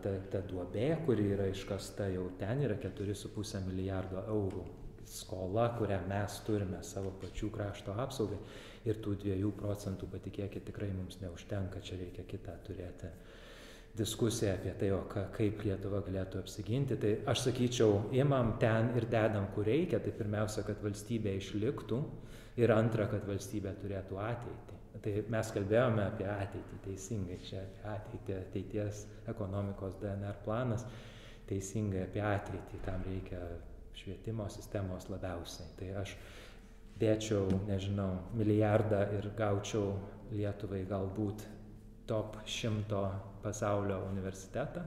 ta, ta duobė, kuri yra iškasta jau ten, yra 4,5 milijardo eurų skola, kurią mes turime savo pačių krašto apsaugai. Ir tų 2 procentų, patikėkit, tikrai mums neužtenka, čia reikia kitą turėti diskusiją apie tai, o ka, kaip Lietuva galėtų apsiginti. Tai aš sakyčiau, imam ten ir dedam, kur reikia. Tai pirmiausia, kad valstybė išliktų ir antra, kad valstybė turėtų ateitį. Tai mes kalbėjome apie ateitį teisingai, čia apie ateitį, ateities ekonomikos DNR planas, teisingai apie ateitį, tam reikia švietimo sistemos labiausiai. Tai aš dėčiau, nežinau, milijardą ir gaučiau Lietuvai galbūt top šimto pasaulio universitetą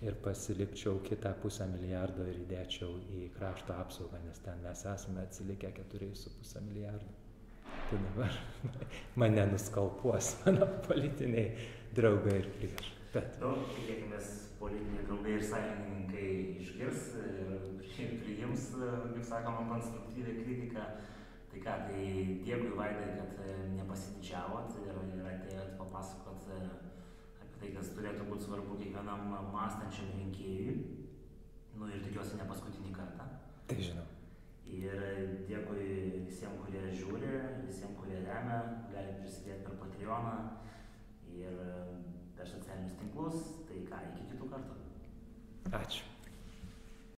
ir pasilikčiau kitą pusę milijardo ir įdėčiau į krašto apsaugą, nes ten mes esame atsilikę 4,5 milijardų. Tai dabar mane nuskalpuos mano politiniai draugai ir priešai.
Bet. Nu, tikėkime, politiniai draugai ir sąjungininkai išgirs ir priims, kaip sakoma, konstruktyvę kritiką. Tai ką, tai dėkui Vaidai, kad nepasididžiavot ir, ir atėjot papasakot tai, kas turėtų būti svarbu kiekvienam mąstančiam rinkėjui. Nu ir tikiuosi ne paskutinį kartą.
Tai žinau.
Ir dėkui visiems, kurie žiūri, visiems, kurie remia, gali prisidėti per Patreoną ir per socialinius tinklus. Tai ką, iki kitų kartų.
Ačiū.